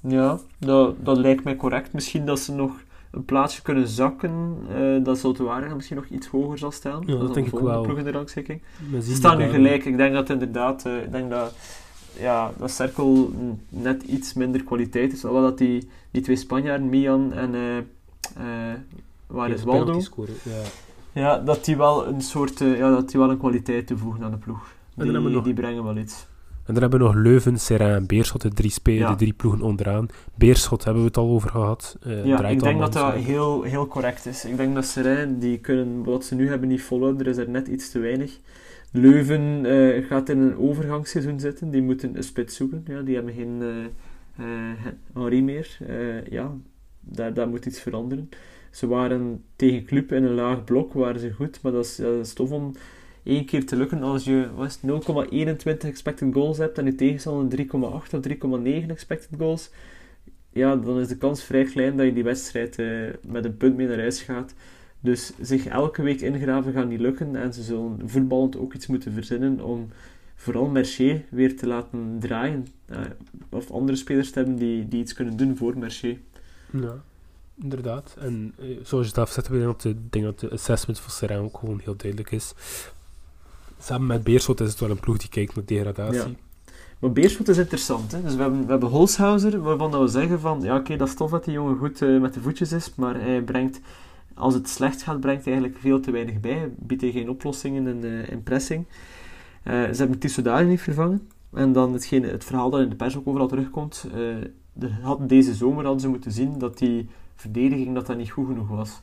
Ja, dat, dat lijkt mij correct. Misschien dat ze nog een plaatsje kunnen zakken. eh dat waren misschien nog iets hoger zal staan. dat is dan denk de ik wel. ploeg in de rangschikking. Ze staan nu gelijk. Ik denk dat inderdaad, eh, ik denk dat, ja, dat Cirkel net iets minder kwaliteit is. Alhoewel dat die, die twee Spanjaarden, Mian en, eh, waar is Waldo? scoren, Ja. Ja, dat die wel een soort, ja, dat die wel een kwaliteit toevoegen aan de ploeg. Die, die brengen wel iets. En dan hebben we nog Leuven, Serrain en Beerschot, de drie, spe- Ja. de drie ploegen onderaan. Beerschot hebben we het al over gehad. Eh, Ja, ik denk dat dat heel, heel correct is. Ik denk dat Serijn, die kunnen wat ze nu hebben niet volhouden. Er is er net iets te weinig. Leuven eh, gaat in een overgangsseizoen zitten. Die moeten een spits zoeken. Ja, die hebben geen eh, Henri meer. Ja, daar, daar moet iets veranderen. Ze waren tegen Club in een laag blok, waren ze goed. Maar dat is, ja, dat is tof om één keer te lukken als je wat is het, 0,21 expected goals hebt en je tegenstander 3,8 of 3,9 expected goals ja, dan is de kans vrij klein dat je die wedstrijd eh, met een punt mee naar huis gaat. Dus zich elke week ingraven gaat niet lukken en ze zullen voetballend ook iets moeten verzinnen om vooral Mercier weer te laten draaien. Eh, of andere spelers te hebben die, die iets kunnen doen voor Mercier. Ja, inderdaad. En eh, zoals je het afzet, ik dat de assessment van Serrain ook gewoon heel duidelijk is. Samen met Beerschot is het wel een ploeg die kijkt naar degradatie. Maar Beerschot is interessant. Hè? Dus we hebben, we hebben Holshouser, waarvan dat we zeggen van... Ja, oké, dat is tof dat die jongen goed eh, met de voetjes is, maar hij brengt... Als het slecht gaat, brengt hij eigenlijk veel te weinig bij. Biedt hij geen oplossingen in, eh, in pressing. Eh, ze hebben Tissodali niet vervangen. En dan hetgene, het verhaal dat in de pers ook overal terugkomt. er had, deze zomer hadden ze moeten zien dat die verdediging dat dat niet goed genoeg was.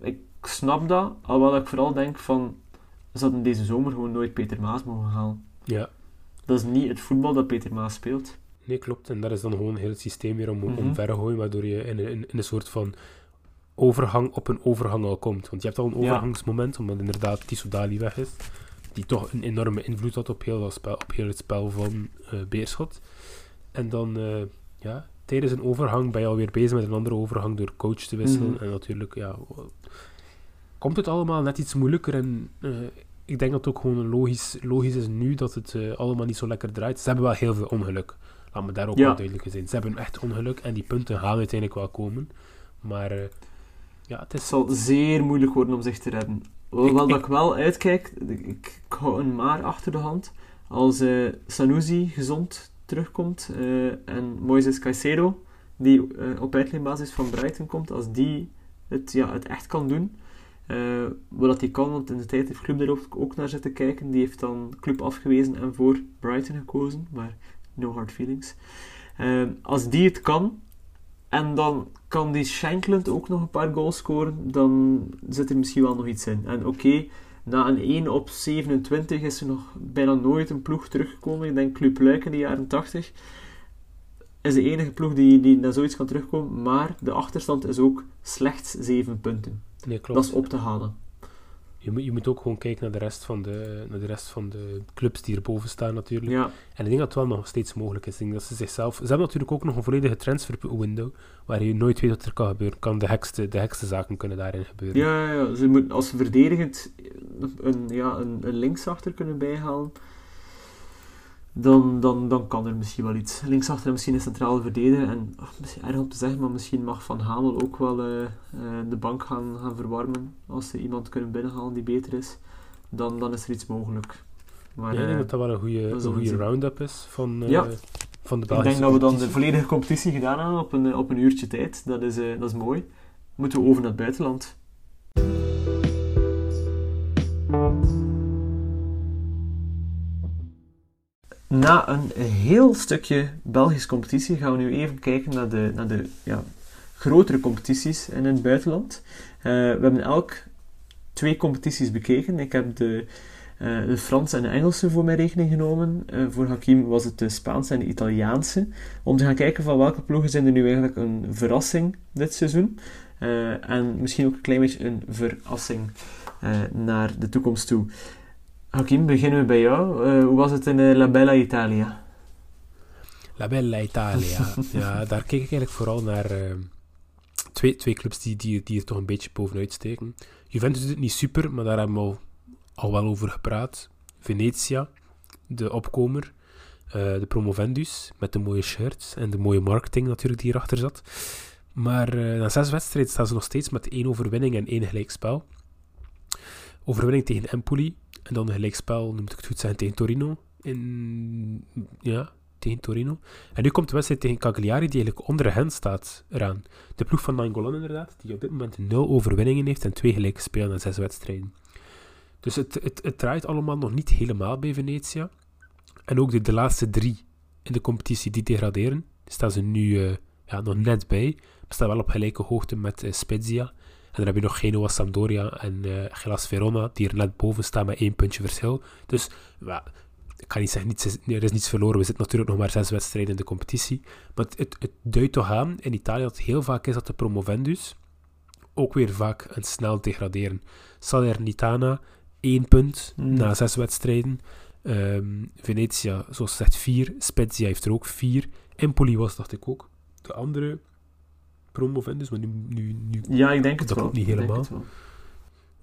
Ik snap dat, alhoewel ik vooral denk van... Ze hadden deze zomer gewoon nooit Peter Maas mogen halen. Ja, Dat is niet het voetbal dat Peter Maas speelt. nee, klopt. En dat is dan gewoon heel het systeem weer om, vergooien, waardoor je in, een- in, in een soort van overgang op een overgang al komt. Want je hebt al een Ja. overgangsmoment, omdat inderdaad Tissoudali weg is, die toch een enorme invloed had op heel, dat spel, op heel het spel van eh, Beerschot. En dan, eh, ja, tijdens een overgang ben je alweer bezig met een andere overgang door coach te wisselen. Mhm. En natuurlijk, ja, komt het allemaal net iets moeilijker. En eh, ik denk dat het ook gewoon logisch, logisch is nu dat het eh, allemaal niet zo lekker draait. Ze hebben wel heel veel ongeluk. Laat me daar ook Ja. wel duidelijk zijn. Ze hebben echt ongeluk en die punten gaan uiteindelijk wel komen. Maar eh, ja, het Het is... zal zeer moeilijk worden om zich te redden. Hoewel Ik- dat ik- wel uitkijk, ik, ik hou een maar achter de hand. Als eh Sanusi gezond terugkomt eh, en Moises Caicedo, die op uitleenbasis van Brighton komt, als die het, ja, het echt kan doen, eh, wat hij kan, want in de tijd heeft Club daar ook, naar zitten kijken, die heeft dan Club afgewezen en voor Brighton gekozen, maar no hard feelings. Eh, als die het kan, en dan kan die Shankland ook nog een paar goals scoren, dan zit er misschien wel nog iets in. En oké, na een 1 op 27 is er nog bijna nooit een ploeg teruggekomen. Ik denk Club Luik in de jaren 80 is de enige ploeg die, die naar zoiets kan terugkomen. Maar de achterstand is ook slechts 7 punten. Nee, klopt. Dat is op te halen. Je moet, je moet ook gewoon kijken naar de, rest van de, naar de rest van de clubs die erboven staan natuurlijk. Ja, En ik denk dat het wel nog steeds mogelijk is. Ik denk dat ze zichzelf... Ze hebben natuurlijk ook nog een volledige transfer window, waar je nooit weet wat er kan gebeuren. Kan de hekste, de hekste zaken kunnen daarin gebeuren. ja, ja, ja. Ze moeten, als ze verdedigend een, ja, een, een linksachter kunnen bijhalen, dan, dan, dan kan er misschien wel iets. Linksachter en misschien een centrale verdediger. En misschien erg om te zeggen, maar misschien mag Van Hamel ook wel eh, eh, de bank gaan, gaan verwarmen. Als ze iemand kunnen binnenhalen die beter is, dan, dan is er iets mogelijk. Maar Ja, ik denk eh, dat dat wel een goede, een goede round-up is van, Ja. van de ik Belgische denk dat we dan de volledige competitie gedaan hebben op een, op een uurtje tijd. Dat is, dat is mooi. Moeten we over naar het buitenland. Na een heel stukje Belgische competitie gaan we nu even kijken naar de, naar de ja, grotere competities in het buitenland. Eh, we hebben elk twee competities bekeken. Ik heb de, eh, de Franse en de Engelse voor mijn rekening genomen. Eh, voor Hakim was het de Spaanse en de Italiaanse. Om te gaan kijken van welke ploegen zijn er nu eigenlijk een verrassing dit seizoen. En misschien ook een klein beetje een verrassing naar de toekomst toe. Hakim, beginnen we bij jou. Eh, hoe was het in eh, La Bella Italia? La Bella Italia. <laughs> ja, daar keek ik eigenlijk vooral naar eh, twee, twee clubs die, die, die er toch een beetje bovenuit steken. Juventus doet het niet super, maar daar hebben we al, al wel over gepraat. Venetia, de opkomer. eh, de promovendus, met de mooie shirts en de mooie marketing natuurlijk die erachter zat. Maar na zes wedstrijden staan ze nog steeds met één overwinning en één gelijkspel. Overwinning tegen Empoli. En dan een gelijkspel, nu moet ik het goed zeggen, tegen Torino. In, ja, tegen Torino. En nu komt de wedstrijd tegen Cagliari, die eigenlijk onder hen staat, eraan. De ploeg van Nangolan inderdaad, die op dit moment nul overwinningen heeft en twee gelijke spelen in zes wedstrijden. Dus het, het, het draait allemaal nog niet helemaal bij Venetia. En ook de, de laatste drie in de competitie die degraderen, staan ze nu uh, ja, nog net bij. We staan wel op gelijke hoogte met uh, Spezia. En dan heb je nog Genoa, Sampdoria en uh, Gelas Verona, die er net boven staan met één puntje verschil. Dus ik kan niet zeggen, niets, er is niets verloren. We zitten natuurlijk nog maar zes wedstrijden in de competitie. Maar het, het, het duidt toch aan in Italië dat het heel vaak is dat de promovendus ook weer vaak en snel degraderen. Salernitana, één punt mm. na zes wedstrijden. Um, Venetia, zoals zegt, vier. Spezia heeft er ook vier. Empoli was, dacht ik ook, de andere promovendus, maar nu, nu, nu ja, ik denk het dat wel. klopt niet helemaal.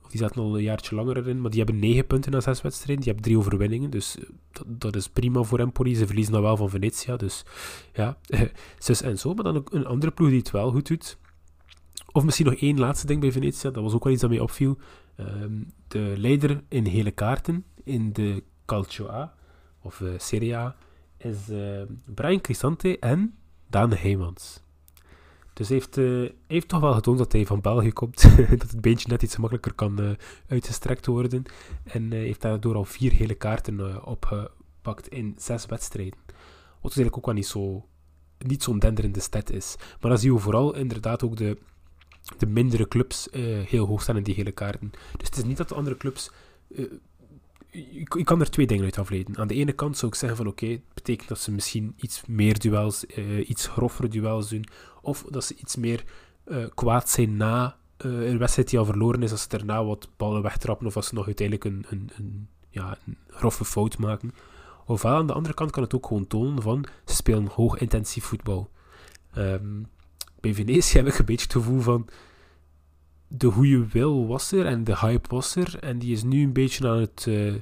Die zaten al een jaartje langer erin, maar die hebben negen punten na zes wedstrijden. Die hebben drie overwinningen, dus eh, dat, dat is prima voor Empoli. Ze verliezen dan wel van Venetia, dus ja, <laughs> zus en zo. Maar dan ook een andere ploeg die het wel goed doet. Of misschien nog één laatste ding bij Venetia, dat was ook wel iets dat mij opviel. Um, de leider in hele kaarten in de Calcio A, of uh, Serie A, is uh, Brian Crisante en Daan Heijmans. Dus hij heeft, uh, heeft toch wel getoond dat hij van België komt. <laughs> dat het beentje net iets makkelijker kan uh, uitgestrekt worden. En uh, heeft daardoor al vier hele kaarten opgepakt in zes wedstrijden. Wat dus eigenlijk ook wel niet zo niet zo'n denderende stad is. Maar dan zie je vooral inderdaad ook de, de mindere clubs heel hoog staan in die hele kaarten. Dus het is niet dat de andere clubs ik, kan er twee dingen uit afleiden. Aan de ene kant zou ik zeggen van oké, het betekent dat ze misschien iets meer duels, uh, iets groffere duels doen, of dat ze iets meer uh, kwaad zijn na uh, een wedstrijd die al verloren is, als ze daarna wat ballen wegtrappen, of als ze nog uiteindelijk een, een, een, ja, een grove fout maken. Ofwel, aan de andere kant kan het ook gewoon tonen van, ze spelen hoog intensief voetbal. Um, bij Venetië <laughs> heb ik een beetje het gevoel van, de goede wil was er en de hype was er. En die is nu een beetje aan het uh,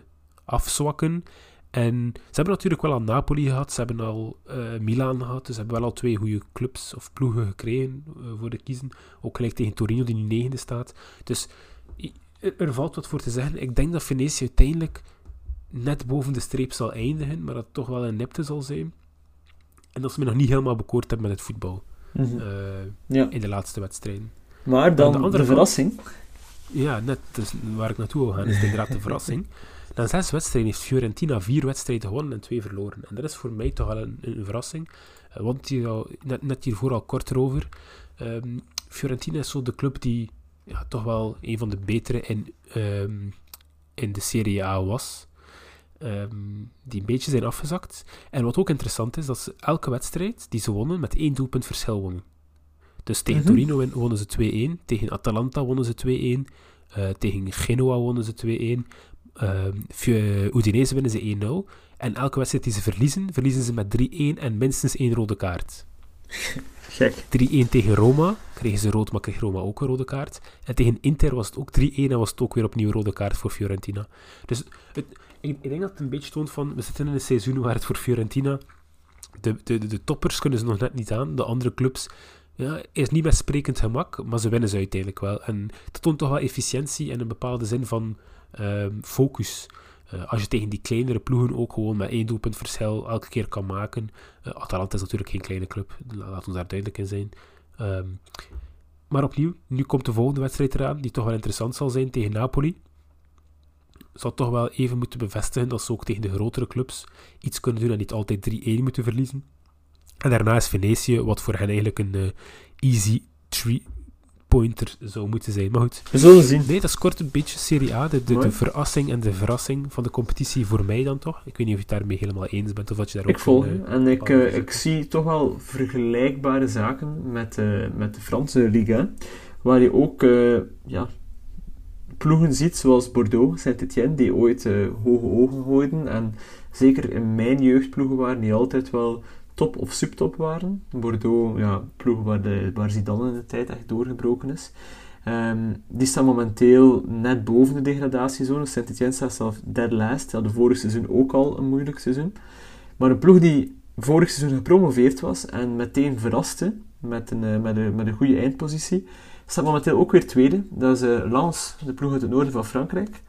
afzwakken. En ze hebben natuurlijk wel al Napoli gehad, ze hebben al uh, Milan gehad, dus ze hebben wel al twee goede clubs of ploegen gekregen uh, voor de kiezen. Ook gelijk tegen Torino, die nu negende staat. Dus er valt wat voor te zeggen. Ik denk dat Venetië uiteindelijk net boven de streep zal eindigen, maar dat het toch wel een nepte zal zijn. En dat ze me nog niet helemaal bekoord hebben met het voetbal mm -hmm. ja. in de laatste wedstrijden. Maar dan de, verrassing. Kant, ja, net dus waar ik naartoe wil gaan, is inderdaad de <laughs> verrassing. Na zes wedstrijden heeft Fiorentina vier wedstrijden gewonnen en twee verloren. En dat is voor mij toch wel een, een verrassing. Uh, want hier al, net, net hiervoor al kort erover. Um, Fiorentina is zo de club die ja, toch wel een van de betere in, um, in de Serie A was. Um, die een beetje zijn afgezakt. En wat ook interessant is, dat ze elke wedstrijd die ze wonnen met één doelpunt verschil wonnen. Dus tegen -hmm. Torino wonnen ze 2-1, tegen Atalanta wonnen ze 2-1, uh, tegen Genoa wonnen ze 2-1, uh, Udinese winnen ze 1-0. En elke wedstrijd die ze verliezen, verliezen ze met 3-1 en minstens één rode kaart. <laughs> Gek. 3-1 tegen Roma, kregen ze rood, maar kreeg Roma ook een rode kaart. En tegen Inter was het ook 3-1 en was het ook weer opnieuw een rode kaart voor Fiorentina. Dus het, ik, ik, denk dat het een beetje toont van, we zitten in een seizoen waar het voor Fiorentina, de, de, de, de toppers kunnen ze nog net niet aan, de andere clubs ja, is niet met sprekend gemak, maar ze winnen ze uiteindelijk wel. En dat toont toch wel efficiëntie en een bepaalde zin van uh, focus. Uh, als je tegen die kleinere ploegen ook gewoon met één doelpunt verschil elke keer kan maken. Uh, Atalanta is natuurlijk geen kleine club, laat ons daar duidelijk in zijn. Um, maar opnieuw, nu komt de volgende wedstrijd eraan, die toch wel interessant zal zijn tegen Napoli. Zal toch wel even moeten bevestigen dat ze ook tegen de grotere clubs iets kunnen doen en niet altijd 3-1 moeten verliezen. En daarna is Venetië, wat voor hen eigenlijk een uh, easy three pointer zou moeten zijn. Maar goed. We zullen zien. Nee, dat is kort een beetje Serie A. De, de, de, verrassing en de verrassing van de competitie voor mij dan toch. Ik weet niet of je het daarmee helemaal eens bent of wat je daar ook Ik volg uh, en ik, uh, ik zie toch wel vergelijkbare zaken met, uh, met de Franse Liga. Waar je ook ja, ploegen ziet zoals Bordeaux, Saint-Etienne, die ooit hoge ogen gooiden. En zeker in mijn jeugdploegen waren die altijd wel top of subtop waren. Bordeaux, ja, ploeg waar, de, waar Zidane in de tijd echt doorgebroken is. Um, die staan momenteel net boven de degradatiezone. Saint-Etienne staat zelf dead last. Ja, de vorige seizoen ook al een moeilijk seizoen. Maar een ploeg die vorig seizoen gepromoveerd was en meteen verraste met een, uh, met een, met een goede eindpositie, staat momenteel ook weer tweede. Dat is uh, Lens, de ploeg uit het noorden van Frankrijk.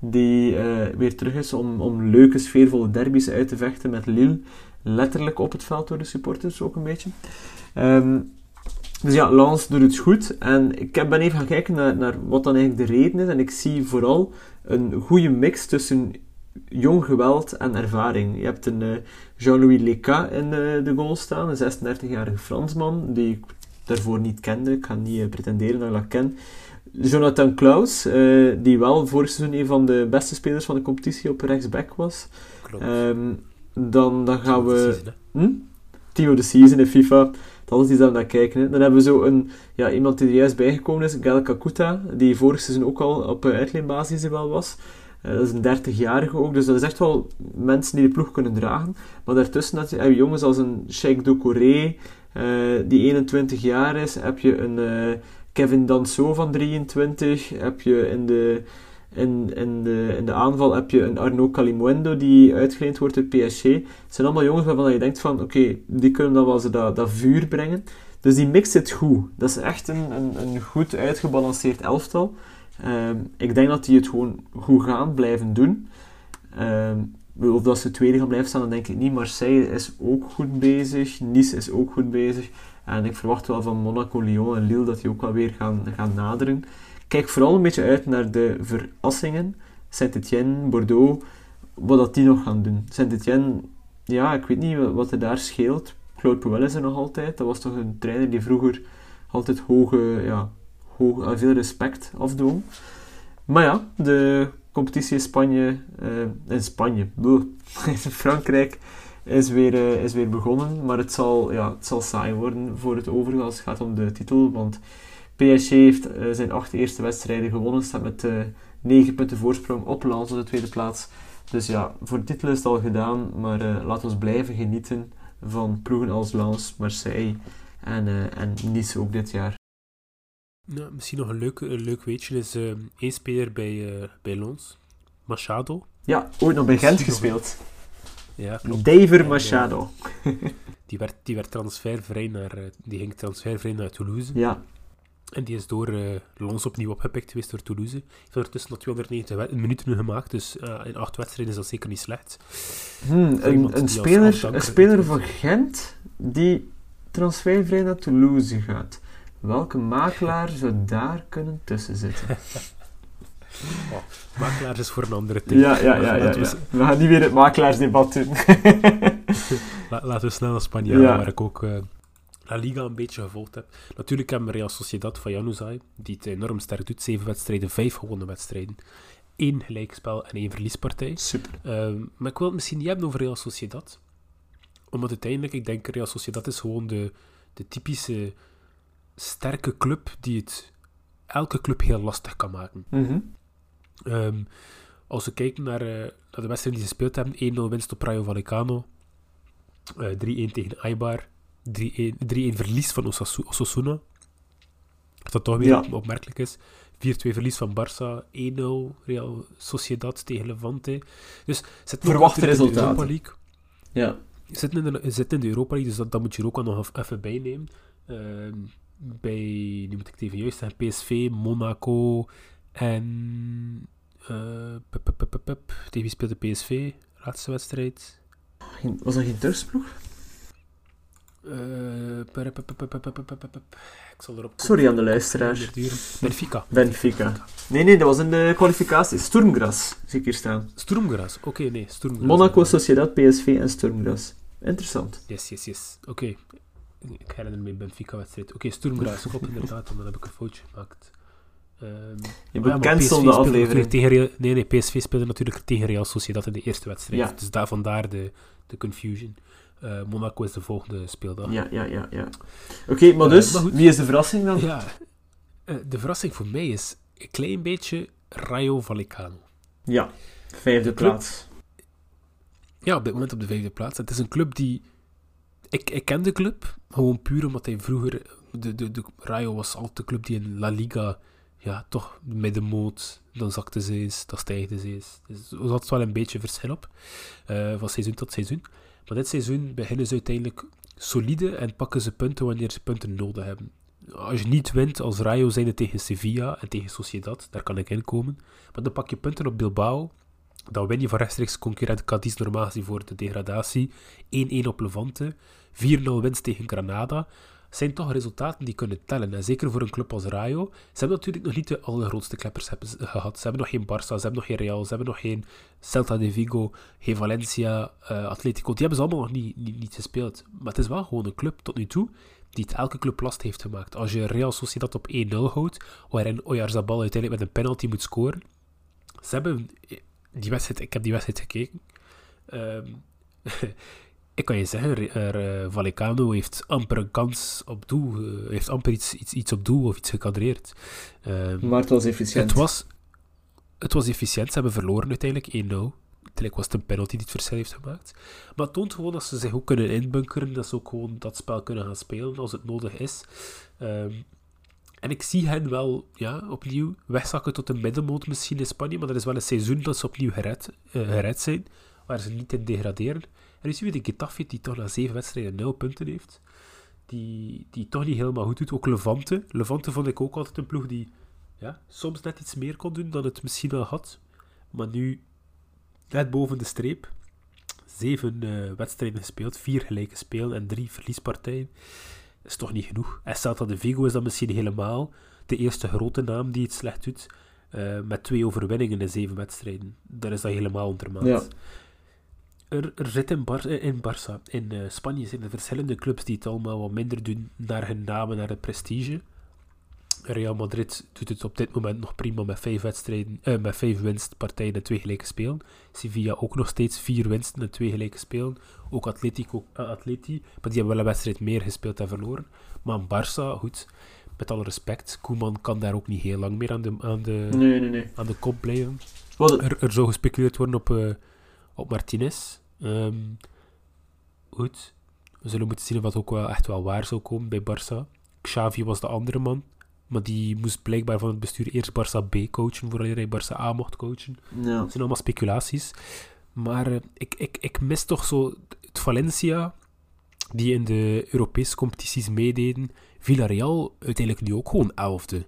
die eh, weer terug is om, om leuke, sfeervolle derbies uit te vechten met Lille. Letterlijk op het veld door de supporters ook een beetje. Ehm, dus ja, Lens doet het goed. En ik ben even gaan kijken naar, naar wat dan eigenlijk de reden is. En ik zie vooral een goede mix tussen jong geweld en ervaring. Je hebt een uh, Jean-Louis Leca in uh, de goal staan, een 36-jarige Fransman, die ik daarvoor niet kende. Ik ga niet uh, pretenderen dat ik dat ken. Jonathan Klaus, die wel vorig seizoen een van de beste spelers van de competitie op rechtsback was. Um, dan, dan gaan we... Hm? Team of the Season in FIFA. Dat is iets dat we naar kijken. Hè. Dan hebben we zo een, ja, iemand die er juist bijgekomen is, Gal Kakuta, die vorig seizoen ook al op uitleenbasis wel was. Uh, dat is een 30-jarige ook, dus dat is echt wel mensen die de ploeg kunnen dragen. Maar daartussen heb je jongens als een Sheikh Doucouré, uh, die 21 jaar is. Heb je een uh, Kevin Danso van 23. Heb je in de, in, de, de aanval heb je een Arnaud Calimuendo die uitgeleend wordt uit PSG. Het zijn allemaal jongens waarvan je denkt van, oké, die kunnen dan wel zo dat, dat vuur brengen. Dus die mix zit goed. Dat is echt een, een, een goed uitgebalanceerd elftal. Um, ik denk dat die het gewoon goed gaan blijven doen. Um, of dat ze tweede gaan blijven staan, dan denk ik niet. Marseille is ook goed bezig. Nice is ook goed bezig. En ik verwacht wel van Monaco, Lyon en Lille dat die ook wel weer gaan, gaan naderen. Kijk vooral een beetje uit naar de verrassingen. Saint-Etienne, Bordeaux, wat dat die nog gaan doen. Saint-Etienne, ja, ik weet niet wat er daar scheelt. Claude Puel is er nog altijd. Dat was toch een trainer die vroeger altijd hoge, ja, hoog, veel respect afdwong. Maar ja, de competitie in Spanje, uh, in Spanje, <laughs> in Frankrijk, is weer, uh, is weer begonnen. Maar het zal, ja, het zal saai worden voor het overige als het gaat om de titel. Want PSG heeft uh, zijn acht eerste wedstrijden gewonnen, staat met uh, 9 punten voorsprong op Lens op de tweede plaats. Dus ja, voor de titel is het al gedaan, maar uh, laten we blijven genieten van ploegen als Lens, Marseille en, en Nice ook dit jaar. Nou, misschien nog een leuk, een leuk weetje is uh, één speler bij, uh, bij Lons, Machado. Ja, ooit nog bij Gent gespeeld. Ja, klopt. Daver Machado. <laughs> die, werd, die werd transfervrij naar, die ging transfervrij naar Toulouse. Ja. En die is door uh, Lons opnieuw opgepikt geweest door Toulouse. Hij heeft ondertussen nog 290 minuten gemaakt, dus uh, in acht wedstrijden is dat zeker niet slecht. Hmm, een, een speler, een speler van Gent die transfervrij naar Toulouse gaat. Welke makelaar zou daar kunnen tussen zitten? <laughs> oh, makelaars is voor een andere tijd. Ja, ja, ja. ja, ja. We, gaan niet weer het makelaarsdebat doen. <laughs> La, laten we snel naar Spanje gaan, ja. waar ik ook uh, La Liga een beetje gevolgd heb. Natuurlijk hebben we Real Sociedad van Januzaj, die het enorm sterk doet. Zeven wedstrijden, vijf gewonnen wedstrijden. Eén gelijkspel en één verliespartij. Super. Uh, maar ik wil het misschien niet hebben over Real Sociedad. Omdat uiteindelijk, ik denk, Real Sociedad is gewoon de, de typische sterke club die het elke club heel lastig kan maken. Mm -hmm. um, als we kijken naar, uh, naar de wedstrijden die ze gespeeld hebben, 1-0 winst op Rayo Vallecano, uh, 3-1 tegen Aibar, 3-1 verlies van Osasu Osasuna, wat toch weer ja. opmerkelijk is. 4-2 verlies van Barça, 1-0 Real Sociedad tegen Levante. Dus verwachte resultaten. Ja. Zitten in, de, zitten in de Europa League, dus dat, dat moet je er ook nog even bij nemen. Uh, bij, nu moet ik het even juist zeggen, PSV, Monaco en... Uh, pup, pup. Tegen wie speelde PSV? Laatste wedstrijd. Was dat geen Turks ploeg? Ik zal erop Sorry aan de luisteraar. Benfica. Benfica. Nee, nee, dat was in de kwalificatie. Sturmgras, zie ik hier staan. Sturmgras, oké, okay, nee. Sturmgras. Monaco, Sociedad, PSV en Sturmgras. Interessant. Yes, yes, yes. Oké. Okay. Ik herinner me een Benfica-wedstrijd. Oké, okay, Sturmgras, klopt <laughs> inderdaad, dan heb ik een foutje gemaakt. Um, je moet cancel de aflevering. Tegen Real, nee, nee, PSV speelde natuurlijk tegen Real Sociedad in de eerste wedstrijd. Ja. Dus daar, vandaar de, de confusion. Uh, Monaco is de volgende speeldag. Ja, ja, ja. ja. Oké, okay, maar dus, uh, maar wie is de verrassing dan? Ja, uh, de verrassing voor mij is een klein beetje Rayo Vallecano. Ja, vijfde plaats. Ja, op dit moment op de vijfde plaats. Het is een club die... Ik, ik ken de club, gewoon puur omdat hij vroeger... De, de, de Rayo was altijd de club die in La Liga... Ja, toch middenmoot. Dan zakte ze eens, dan stijgde ze eens. Dus er zat wel een beetje verschil op. Uh, van seizoen tot seizoen. Maar dit seizoen beginnen ze uiteindelijk solide en pakken ze punten wanneer ze punten nodig hebben. Als je niet wint als Rayo zijnde tegen Sevilla en tegen Sociedad, daar kan ik in komen. Maar dan pak je punten op Bilbao, dan win je van rechtstreeks concurrent Cadiz normaal voor de degradatie. 1-1 op Levante, 4-0 winst tegen Granada. Zijn toch resultaten die kunnen tellen. En zeker voor een club als Rayo. Ze hebben natuurlijk nog niet de allergrootste kleppers gehad. Ze hebben nog geen Barça, ze hebben nog geen Real, ze hebben nog geen Celta de Vigo, geen Valencia, uh, Atletico. Die hebben ze allemaal nog niet, niet, niet, gespeeld. Maar het is wel gewoon een club tot nu toe die het elke club last heeft gemaakt. Als je Real Sociedad op 1-0 houdt, waarin Oyarzabal uiteindelijk met een penalty moet scoren. Ze hebben die wedstrijd, ik heb die wedstrijd gekeken. Um, <laughs> ik kan je zeggen, er, uh, Vallecano heeft amper een kans op doel, uh, heeft amper iets, iets, iets op doel of iets gekadreerd. Um, maar het was efficiënt. Het was, het was efficiënt, ze hebben verloren uiteindelijk 1-0. Uiteindelijk was het een penalty die het verschil heeft gemaakt. Maar het toont gewoon dat ze zich ook kunnen inbunkeren, dat ze ook gewoon dat spel kunnen gaan spelen als het nodig is. Um, en ik zie hen wel ja, opnieuw wegzakken tot een middenmoot misschien in Spanje, maar er is wel een seizoen dat ze opnieuw gered, uh, gered zijn, waar ze niet in degraderen. En nu zien we de die toch na zeven wedstrijden nul punten heeft, die, die toch niet helemaal goed doet. Ook Levante. Levante vond ik ook altijd een ploeg die ja, soms net iets meer kon doen dan het misschien wel had. Maar nu net boven de streep. Zeven uh, wedstrijden gespeeld, vier gelijke spelen en drie verliespartijen is toch niet genoeg. En Celta de Vigo is dan misschien helemaal de eerste grote naam die het slecht doet. Uh, met twee overwinningen in zeven wedstrijden. Daar is dat helemaal ondermaat. Er, er zit in, Bar in Barça, in uh, Spanje zijn er verschillende clubs die het allemaal wat minder doen naar hun naam en naar het prestige. Real Madrid doet het op dit moment nog prima met vijf, wedstrijden, uh, met vijf winstpartijen en twee gelijke spelen. Sevilla ook nog steeds vier winsten en twee gelijke spelen. Ook Atletico, uh, Atleti, maar die hebben wel een wedstrijd meer gespeeld en verloren. Maar Barça, goed, met alle respect, Koeman kan daar ook niet heel lang meer aan de, aan de, nee, nee, nee. Aan de kop blijven. Er, er zou gespeculeerd worden op, uh, op Martinez. Um, goed, we zullen moeten zien of dat ook wel echt wel waar zou komen bij Barça. Xavi was de andere man. Maar die moest blijkbaar van het bestuur eerst Barça B coachen, voordat hij Barça A mocht coachen. Ja. Dat zijn allemaal speculaties. Maar uh, ik, ik, ik mis toch zo het Valencia, die in de Europese competities meededen. Villarreal uiteindelijk nu ook gewoon elfde.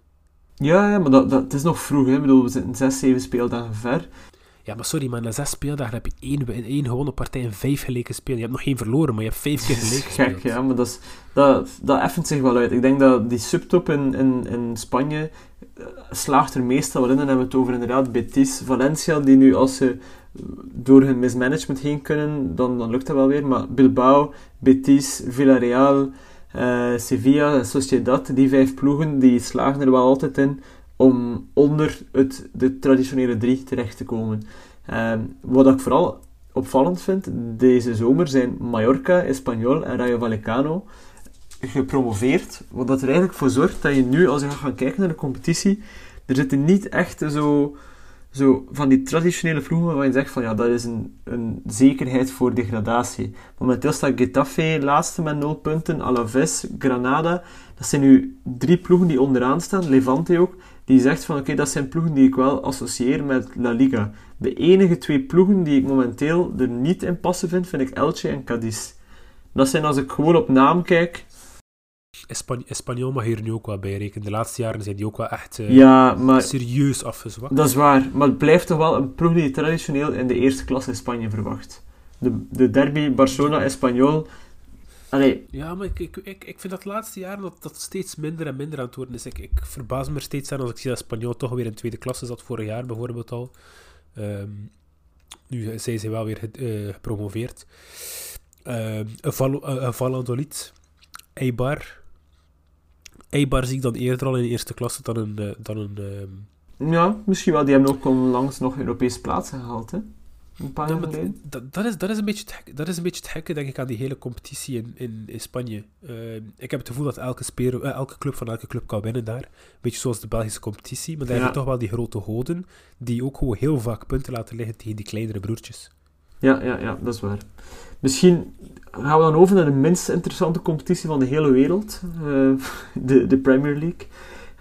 Ja, ja maar dat, dat, het is nog vroeg. Hè. Ik bedoel, we zitten zes, zeven speeldagen ver. Ja, maar sorry, maar na zes speeldagen heb je één, één gewonnen partij en vijf gelijke spelen. Je hebt nog geen verloren, maar je hebt vijf keer <laughs> gelijk gespeeld. Gek, ja, maar dat, is, dat, dat effent zich wel uit. Ik denk dat die subtop in, in, in Spanje uh, slaagt er meestal wel in. Dan hebben we het over inderdaad Betis, Valencia, die nu als ze door hun mismanagement heen kunnen, dan, dan lukt dat wel weer. Maar Bilbao, Betis, Villarreal, uh, Sevilla, Sociedad, die vijf ploegen, die slagen er wel altijd in om onder het, de traditionele drie terecht te komen. Ehm, wat ik vooral opvallend vind, deze zomer zijn Mallorca, Espanyol en Rayo Vallecano gepromoveerd. Wat dat er eigenlijk voor zorgt dat je nu, als je gaat kijken naar de competitie, er zitten niet echt zo, zo van die traditionele ploegen waarvan je zegt van ja, dat is een, een zekerheid voor degradatie. Momenteel staat Getafe laatste met 0 punten, Alaves, Granada. Dat zijn nu drie ploegen die onderaan staan, Levante ook, die zegt van oké, dat zijn ploegen die ik wel associeer met La Liga. De enige twee ploegen die ik momenteel er niet in passen vind, vind ik Elche en Cadiz. Dat zijn als ik gewoon op naam kijk... Espanyol mag hier nu ook wel bij rekenen. De laatste jaren zijn die ook wel echt uh, ja, maar, serieus afgezwakt. Dat is waar, maar het blijft toch wel een ploeg die je traditioneel in de eerste klasse in Spanje verwacht. De, de derby Barcelona-Espanyol Allee. Ja, maar ik, ik, ik, ik vind dat de laatste jaren dat, dat steeds minder en minder aan het worden is. Ik, ik verbaas me er steeds aan als ik zie dat Spanjool toch weer in tweede klasse zat, vorig jaar bijvoorbeeld al. Um, nu zijn ze wel weer uh, gepromoveerd. Een Valladolid, Eibar. Eibar zie ik dan eerder al in de eerste klasse dan een... Uh, dan een um... Ja, misschien wel. Die hebben ook onlangs nog Europese plaatsen gehaald, hè? Een paar jaar geleden. Dat, dat, is, dat, is een beetje het dat is een beetje het gekke, denk ik, aan die hele competitie in, in, in Spanje. Uh, ik heb het gevoel dat elke, speler, uh, elke club van elke club kan winnen daar. Een beetje zoals de Belgische competitie. Maar daar ja. hebben toch wel die grote goden, die ook gewoon heel vaak punten laten liggen tegen die kleinere broertjes. Ja, ja, ja, dat is waar. Misschien gaan we dan over naar de minst interessante competitie van de hele wereld. Uh, <laughs> de, de Premier League.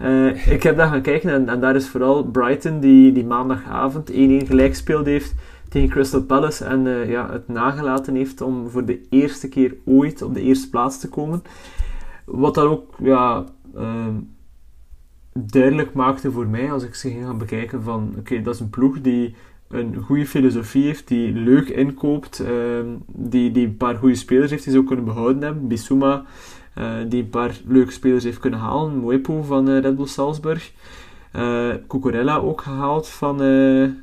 Uh, ik heb daar gaan kijken en, en, daar is vooral Brighton, die, die maandagavond 1-1 gelijk gespeeld heeft tegen Crystal Palace en uh, ja, het nagelaten heeft om voor de eerste keer ooit op de eerste plaats te komen. Wat dan ook ja, ehm, duidelijk maakte voor mij, als ik ze ging gaan bekijken, van oké, dat is een ploeg die een goede filosofie heeft, die leuk inkoopt, ehm, die, die een paar goede spelers heeft die ze ook kunnen behouden hebben. Bissouma, uh, die een paar leuke spelers heeft kunnen halen. Moepo van uh, Red Bull Salzburg. Uh, ook gehaald van,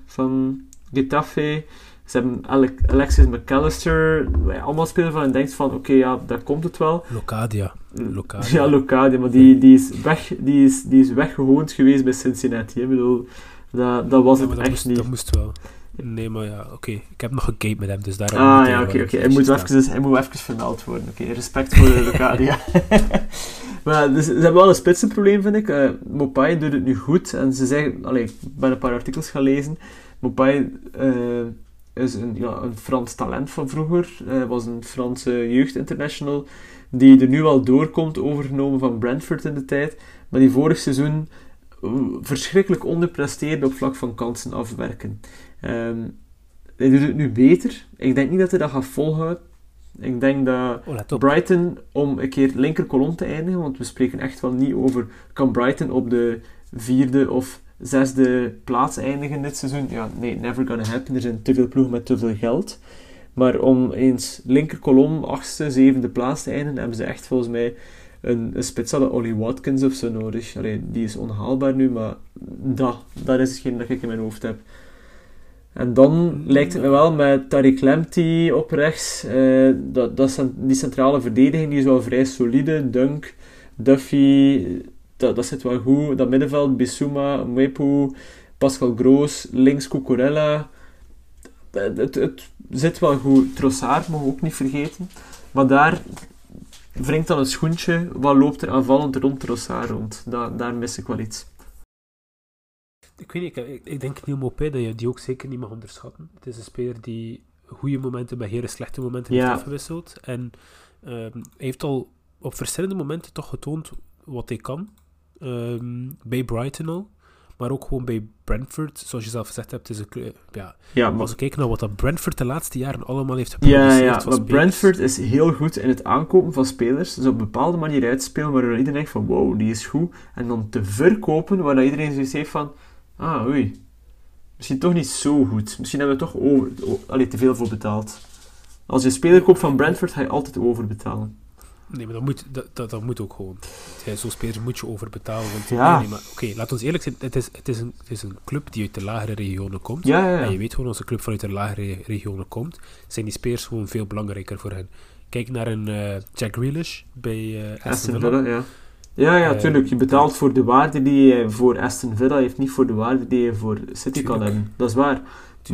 van Getafe. Ze hebben Alexis McAllister, allemaal spelers van en denkt van, oké, ja, daar komt het wel. Locadia. Locadia. Ja, Locadia, maar die, die, is weg, die, is, die is weggehoond geweest bij Cincinnati. Ik bedoel, dat, dat was het echt moest, niet. Dat moest wel. Nee, maar ja, oké. Ik heb nog een met hem, dus daarom... Ah, ja, oké, oké. Hij, moet even, hij moet even vermeld worden. Oké, respect voor de Locadia. <laughs> maar dus, ze hebben wel een spitsenprobleem, vind ik. Uh, Mopai doet het nu goed. En ze zeggen... Allee, ik ben een paar artikels gaan lezen. Mopai uh, is een, ja, een Frans talent van vroeger. Hij was een Franse jeugdinternational die er nu al doorkomt, overgenomen van Brentford in de tijd. Maar die vorig seizoen verschrikkelijk onderpresteerde op vlak van kansen afwerken. Um, hij doet het nu beter. Ik denk niet dat hij dat gaat volhouden. Ik denk dat oh, Brighton, om een keer linker kolom te eindigen, want we spreken echt wel niet over kan Brighton op de vierde of zesde plaats eindigen dit seizoen. Ja, nee, never gonna happen. Er zijn te veel ploegen met te veel geld. Maar om eens linker kolom, achtste, zevende plaats te eindigen, hebben ze echt volgens mij een, een spits hadden Ollie Watkins of zo nodig. Allee, die is onhaalbaar nu, maar dat, dat is hetgeen dat ik in mijn hoofd heb. En dan lijkt het me wel met Tariq Lemty op rechts. Uh, dat, dat, die centrale verdediging die is wel vrij solide. Dunk, Duffy, dat, dat zit wel goed. Dat middenveld, Bissouma, Mwepu, Pascal Groos, links Cucurella. Het, het, het, zit wel goed. Trossard mogen we ook niet vergeten. Maar daar wringt dan een schoentje. Wat loopt er aanvallend rond Trossard rond? Da, daar mis ik wel iets. Ik weet niet, ik, ik denk Neil Mopé dat je die ook zeker niet mag onderschatten. Het is een speler die goede momenten bij hele slechte momenten heeft afgewisseld. En um, heeft al op verschillende momenten toch getoond wat hij kan. Um, bij Brighton al. Maar ook gewoon bij Brentford, zoals je zelf gezegd hebt, is een, ja, ja maar... als we kijken naar wat dat Brentford de laatste jaren allemaal heeft geproduceerd. Ja, ja, maar Brentford is heel goed in het aankopen van spelers. Dus op een bepaalde manier uitspelen waardoor iedereen denkt van wow, die is goed. En dan te verkopen waar iedereen zoiets heeft van ah, oei, misschien toch niet zo goed. Misschien hebben we toch over, allee, te veel voor betaald. Als je een speler koopt van Brentford, ga je altijd overbetalen. Nee, maar dat moet, dat, dat, dat moet ook gewoon. Zo'n speler moet je overbetalen. Want, ja. Nee, maar oké, laat ons eerlijk zijn. Het is, het, is een, het is een club die uit de lagere regionen komt. Ja, ja, En je weet gewoon, als een club vanuit de lagere regionen komt, zijn die spelers gewoon veel belangrijker voor hen. Kijk naar een uh, Jack Grealish bij uh, Aston Villa. ja. Ja, ja, tuurlijk. Je betaalt voor de waarde die je voor Aston Villa heeft, niet voor de waarde die je voor City kan hebben. Dat is waar.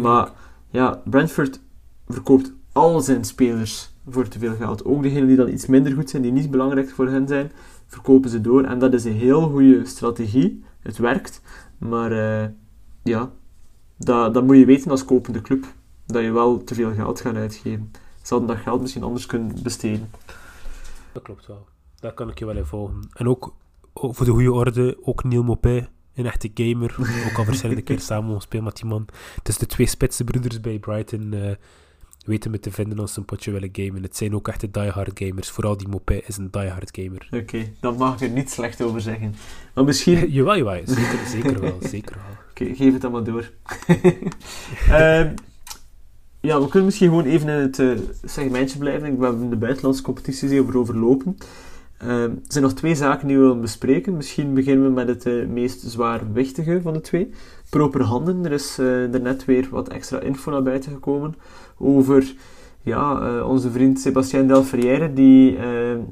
Maar ja, Brentford verkoopt al zijn spelers voor te veel geld. Ook degenen die dan iets minder goed zijn, die niet belangrijk voor hen zijn, verkopen ze door. En dat is een heel goede strategie. Het werkt. Maar uh, ja, dat, dat moet je weten als kopende club. Dat je wel te veel geld gaat uitgeven. Ze hadden dat geld misschien anders kunnen besteden. Dat klopt wel. Daar kan ik je wel in volgen. En ook, voor de goede orde, ook Neil Mopé, een echte gamer. ook al verschillende <laughs> keer samen gespeeld met die man. Het is de twee spitse broeders bij Brighton. Uh, weten me te vinden als ze een potje willen gamen. Het zijn ook echte diehard gamers. Vooral die Mopé is een diehard gamer. Oké, okay, daar mag ik er niet slecht over zeggen. Maar misschien... <laughs> jawel, jawel. Zeker, zeker wel. Zeker wel. <laughs> Oké, geef het dan maar door. um, <laughs> ja, we kunnen misschien gewoon even in het uh, segmentje blijven. We hebben de buitenlandse competities over overlopen. Uh, er zijn nog twee zaken die we willen bespreken. Misschien beginnen we met het uh, meest zwaarwichtige van de twee. Proper handen. Er is uh, er net weer wat extra info naar buiten gekomen over ja, onze vriend Sebastien Delferrière, die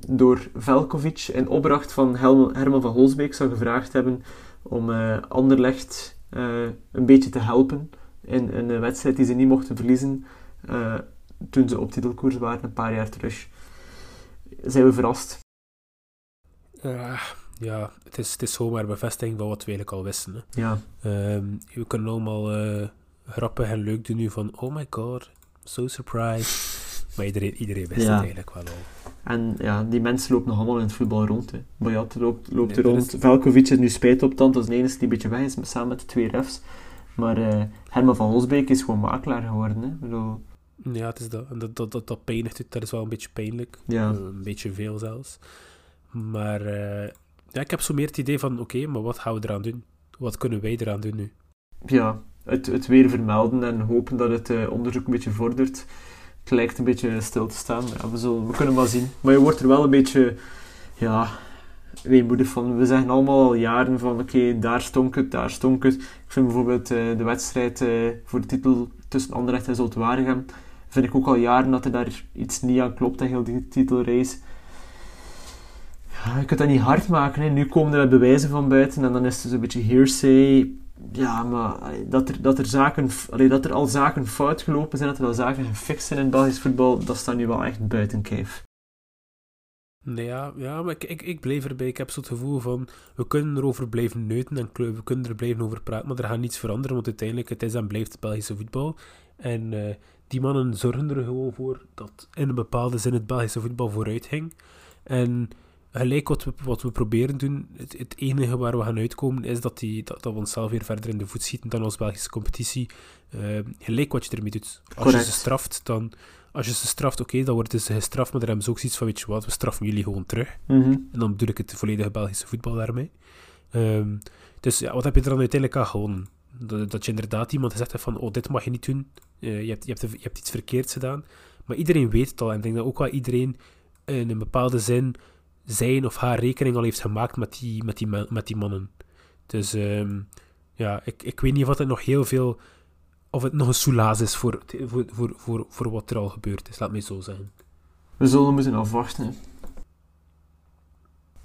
door Velkovic in opdracht van Herman van Holsbeek zou gevraagd hebben om Anderlecht een beetje te helpen in een wedstrijd die ze niet mochten verliezen toen ze op titelkoers waren een paar jaar terug. Zijn we verrast? Ja, het is, het is zomaar bevestiging van wat we eigenlijk al wisten. Hè. Ja. Um, we kunnen allemaal uh, grappig en leuk doen nu van, oh my god, so surprised. maar iedereen, iedereen wist het eigenlijk wel al. En ja, die mensen lopen nog allemaal in het voetbal rond. Hè. Boyat loopt, loopt er rond. Is... Velkovic is nu spijt op tand, dat is de enige die een beetje weg is, samen met de twee refs. Maar uh, Herman van Holsbeek is gewoon makelaar geworden. Hè. Bedoel... Ja, het is dat. En dat, dat, dat, dat pijnigt, dat is wel een beetje pijnlijk. Ja. een beetje veel zelfs. Maar uh, ja, ik heb zo meer het idee van, oké, maar wat gaan we eraan doen? Wat kunnen wij eraan doen nu? Ja, het, het weer vermelden en hopen dat het uh, onderzoek een beetje vordert. Het lijkt een beetje stil te staan. Ja, we, we kunnen maar zien. Maar je wordt er wel een beetje, ja, weemoedig van. We zeggen allemaal al jaren van, oké, daar stonk het, daar stonk het. Ik vind bijvoorbeeld uh, de wedstrijd uh, voor de titel tussen Anderlecht en Zoltwaregem, vind ik ook al jaren dat er daar iets niet aan klopt, en heel die titelrace je kunt dat niet hard maken. Hè. Nu komen er bewijzen van buiten en dan is het dus een beetje hearsay. Ja, maar dat er, dat er, zaken, dat er al zaken fout gelopen zijn, dat er al zaken gefixt zijn in het Belgisch voetbal, dat staat nu wel echt buiten kijf. Nee, ja, ja, maar ik, ik, ik blijf erbij. Ik heb zo het gevoel van, we kunnen erover blijven neuten en we kunnen er blijven over praten, maar er gaat niets veranderen, want uiteindelijk, het is en blijft het Belgische voetbal. En uh, die mannen zorgen er gewoon voor dat in een bepaalde zin het Belgische voetbal vooruit ging. En gelijk wat we, wat we proberen doen, het, het, enige waar we gaan uitkomen is dat, die, dat, dat we onszelf weer verder in de voet schieten dan als Belgische competitie. Uh, gelijk wat je ermee doet. Als je ze straft, dan... Als je ze straft, oké, dan worden ze gestraft, maar dan hebben ze ook zoiets van, weet je wat, we straffen jullie gewoon terug. Mhm. En dan bedoel ik het volledige Belgische voetbal daarmee. Um, dus ja, wat heb je er dan uiteindelijk aan gewonnen? Dat, dat je inderdaad iemand gezegd hebt van, oh, dit mag je niet doen. Uh, je, hebt, je, hebt, je hebt iets verkeerds gedaan. Maar iedereen weet het al. En ik denk dat ook wel iedereen in een bepaalde zin zijn of haar rekening al heeft gemaakt met die, met die, met die mannen. Dus um, ja, ik, ik weet niet of het nog heel veel. of het nog een soelaas is voor, voor, voor, voor, voor wat er al gebeurd is, laat mij zo zeggen. We zullen moeten afwachten.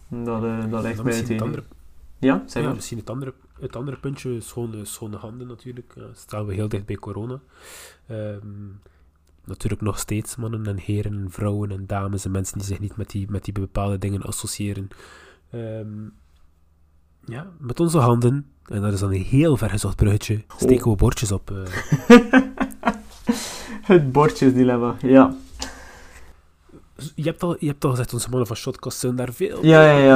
Dat, uh, dat lijkt mij het andere... Ja, zeg ja, misschien het andere, het andere puntje, schone, schone handen natuurlijk. Uh, staan we heel dicht bij corona. Um, natuurlijk nog steeds mannen en heren en vrouwen en dames en mensen die zich niet met die, met die bepaalde dingen associëren. Um, ja, met onze handen, en dat is dan een heel vergezocht bruidje, steken we bordjes op. Uh. <laughs> Het bordjesdilemma, ja. Je hebt, al, je hebt al gezegd, onze mannen van Shotcast zullen daar veel, ja, ja, ja.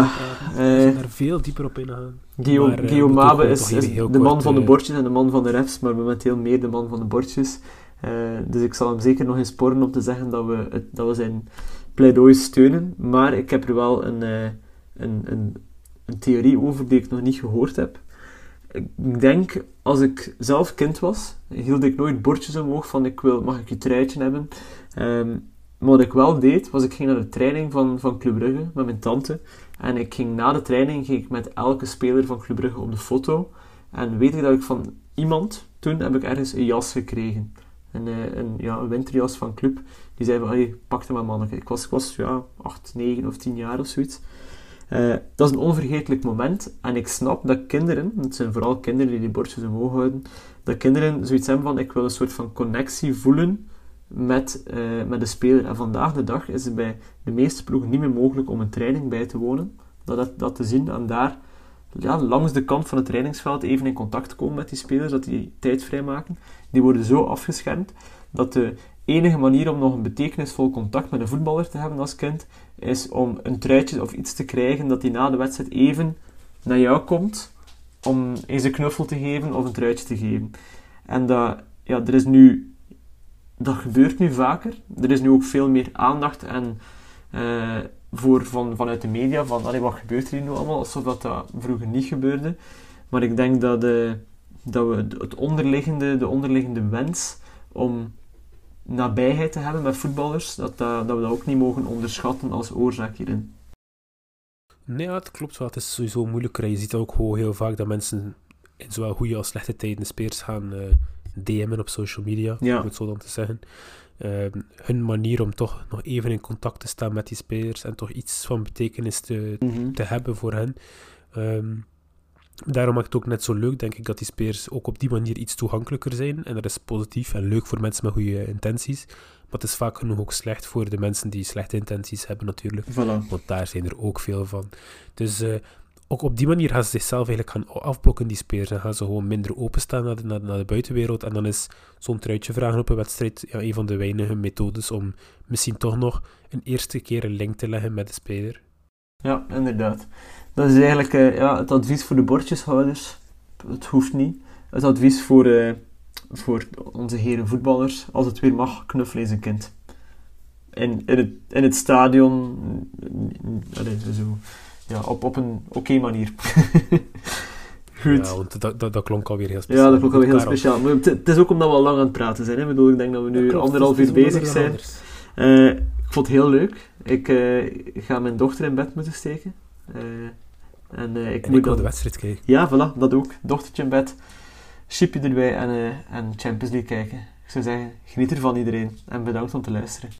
Uh, zullen daar veel dieper op ingaan. Guillaume, maar, Guillaume Mabe is, is de man van de bordjes en de man van de refs, maar momenteel meer de man van de bordjes. Uh, dus ik zal hem zeker nog eens sporen om te zeggen dat we, het, dat we zijn pleidooi steunen. Maar ik heb er wel een, uh, een, een, een, theorie over die ik nog niet gehoord heb. Ik denk, als ik zelf kind was, hield ik nooit bordjes omhoog van ik wil, mag ik je truitje hebben. Um, maar wat ik wel deed, was ik ging naar de training van, van Club Brugge met mijn tante. En ik ging na de training ging ik met elke speler van Club Brugge op de foto. En weet ik dat ik van iemand, toen heb ik ergens een jas gekregen een, eh, een, ja, een winterjas van club. Die zei van, hey, pak hem maar manneke. Ik was, ik was ja, 8, 9 of 10 jaar of zoiets. Uh, dat is een onvergetelijk moment. En ik snap dat kinderen, het zijn vooral kinderen die die bordjes omhoog houden, dat kinderen zoiets hebben van, ik wil een soort van connectie voelen met, uh, met de speler. En vandaag de dag is het bij de meeste ploegen niet meer mogelijk om een training bij te wonen. Dat, dat te zien en daar ja, langs de kant van het trainingsveld even in contact komen met die spelers, dat die tijd vrijmaken. Die worden zo afgeschermd dat de enige manier om nog een betekenisvol contact met een voetballer te hebben als kind, is om een truitje of iets te krijgen dat hij na de wedstrijd even naar jou komt om eens een knuffel te geven of een truitje te geven. En dat, ja, er is nu, dat gebeurt nu vaker. Er is nu ook veel meer aandacht en uh, voor, van, vanuit de media van allee, wat gebeurt er hier nu allemaal, alsof dat, dat vroeger niet gebeurde. Maar ik denk dat, uh, dat we het onderliggende, de onderliggende wens om nabijheid te hebben met voetballers, dat, dat, dat we dat ook niet mogen onderschatten als oorzaak hierin. Nee, het klopt wel. Het is sowieso moeilijker. Je ziet ook heel vaak dat mensen in zowel goede als slechte tijden speers gaan uh, DM'en op social media, ja. om het zo dan te zeggen. Ehm, hun manier om toch nog even in contact te staan met die spelers en toch iets van betekenis te, mhm. te hebben voor hen. Ehm, daarom maakt het ook net zo leuk, denk ik, dat die spelers ook op die manier iets toegankelijker zijn. En dat is positief en leuk voor mensen met goede intenties. Maar het is vaak genoeg ook slecht voor de mensen die slechte intenties hebben, natuurlijk. Voilà. Want daar zijn er ook veel van. Dus uh, ook op die manier gaan ze zichzelf eigenlijk gaan afblokken, die spelers. En gaan ze gewoon minder openstaan naar de, naar, naar de buitenwereld. En dan is zo'n truitje vragen op een wedstrijd ja, een van de weinige methodes om misschien toch nog een eerste keer een link te leggen met de speler. Ja, inderdaad. Dat is eigenlijk uh, ja, het advies voor de bordjeshouders. Het hoeft niet. Het advies voor, uh, voor onze heren voetballers. Als het weer mag, knuffel eens een kind. In, in, het, in het stadion... Allez, zo ja, op, op een oké manier. <laughs> Goed. Ja, want dat, dat, dat klonk alweer heel speciaal. Ja, dat klonk alweer heel speciaal. Maar het, is ook omdat we al lang aan het praten zijn. Hè. Ik, bedoel, ik denk dat we Dat nu klopt, anderhalf uur bezig dan zijn. Eh, ik vond het heel leuk. Ik eh, ga mijn dochter in bed moeten steken. Eh, en ik En moet ik wil de dan... wedstrijd kijken. Ja, voilà, dat ook. Dochtertje in bed, chipje erbij en, en Champions League kijken. Ik zou zeggen, geniet ervan iedereen. En bedankt om te luisteren.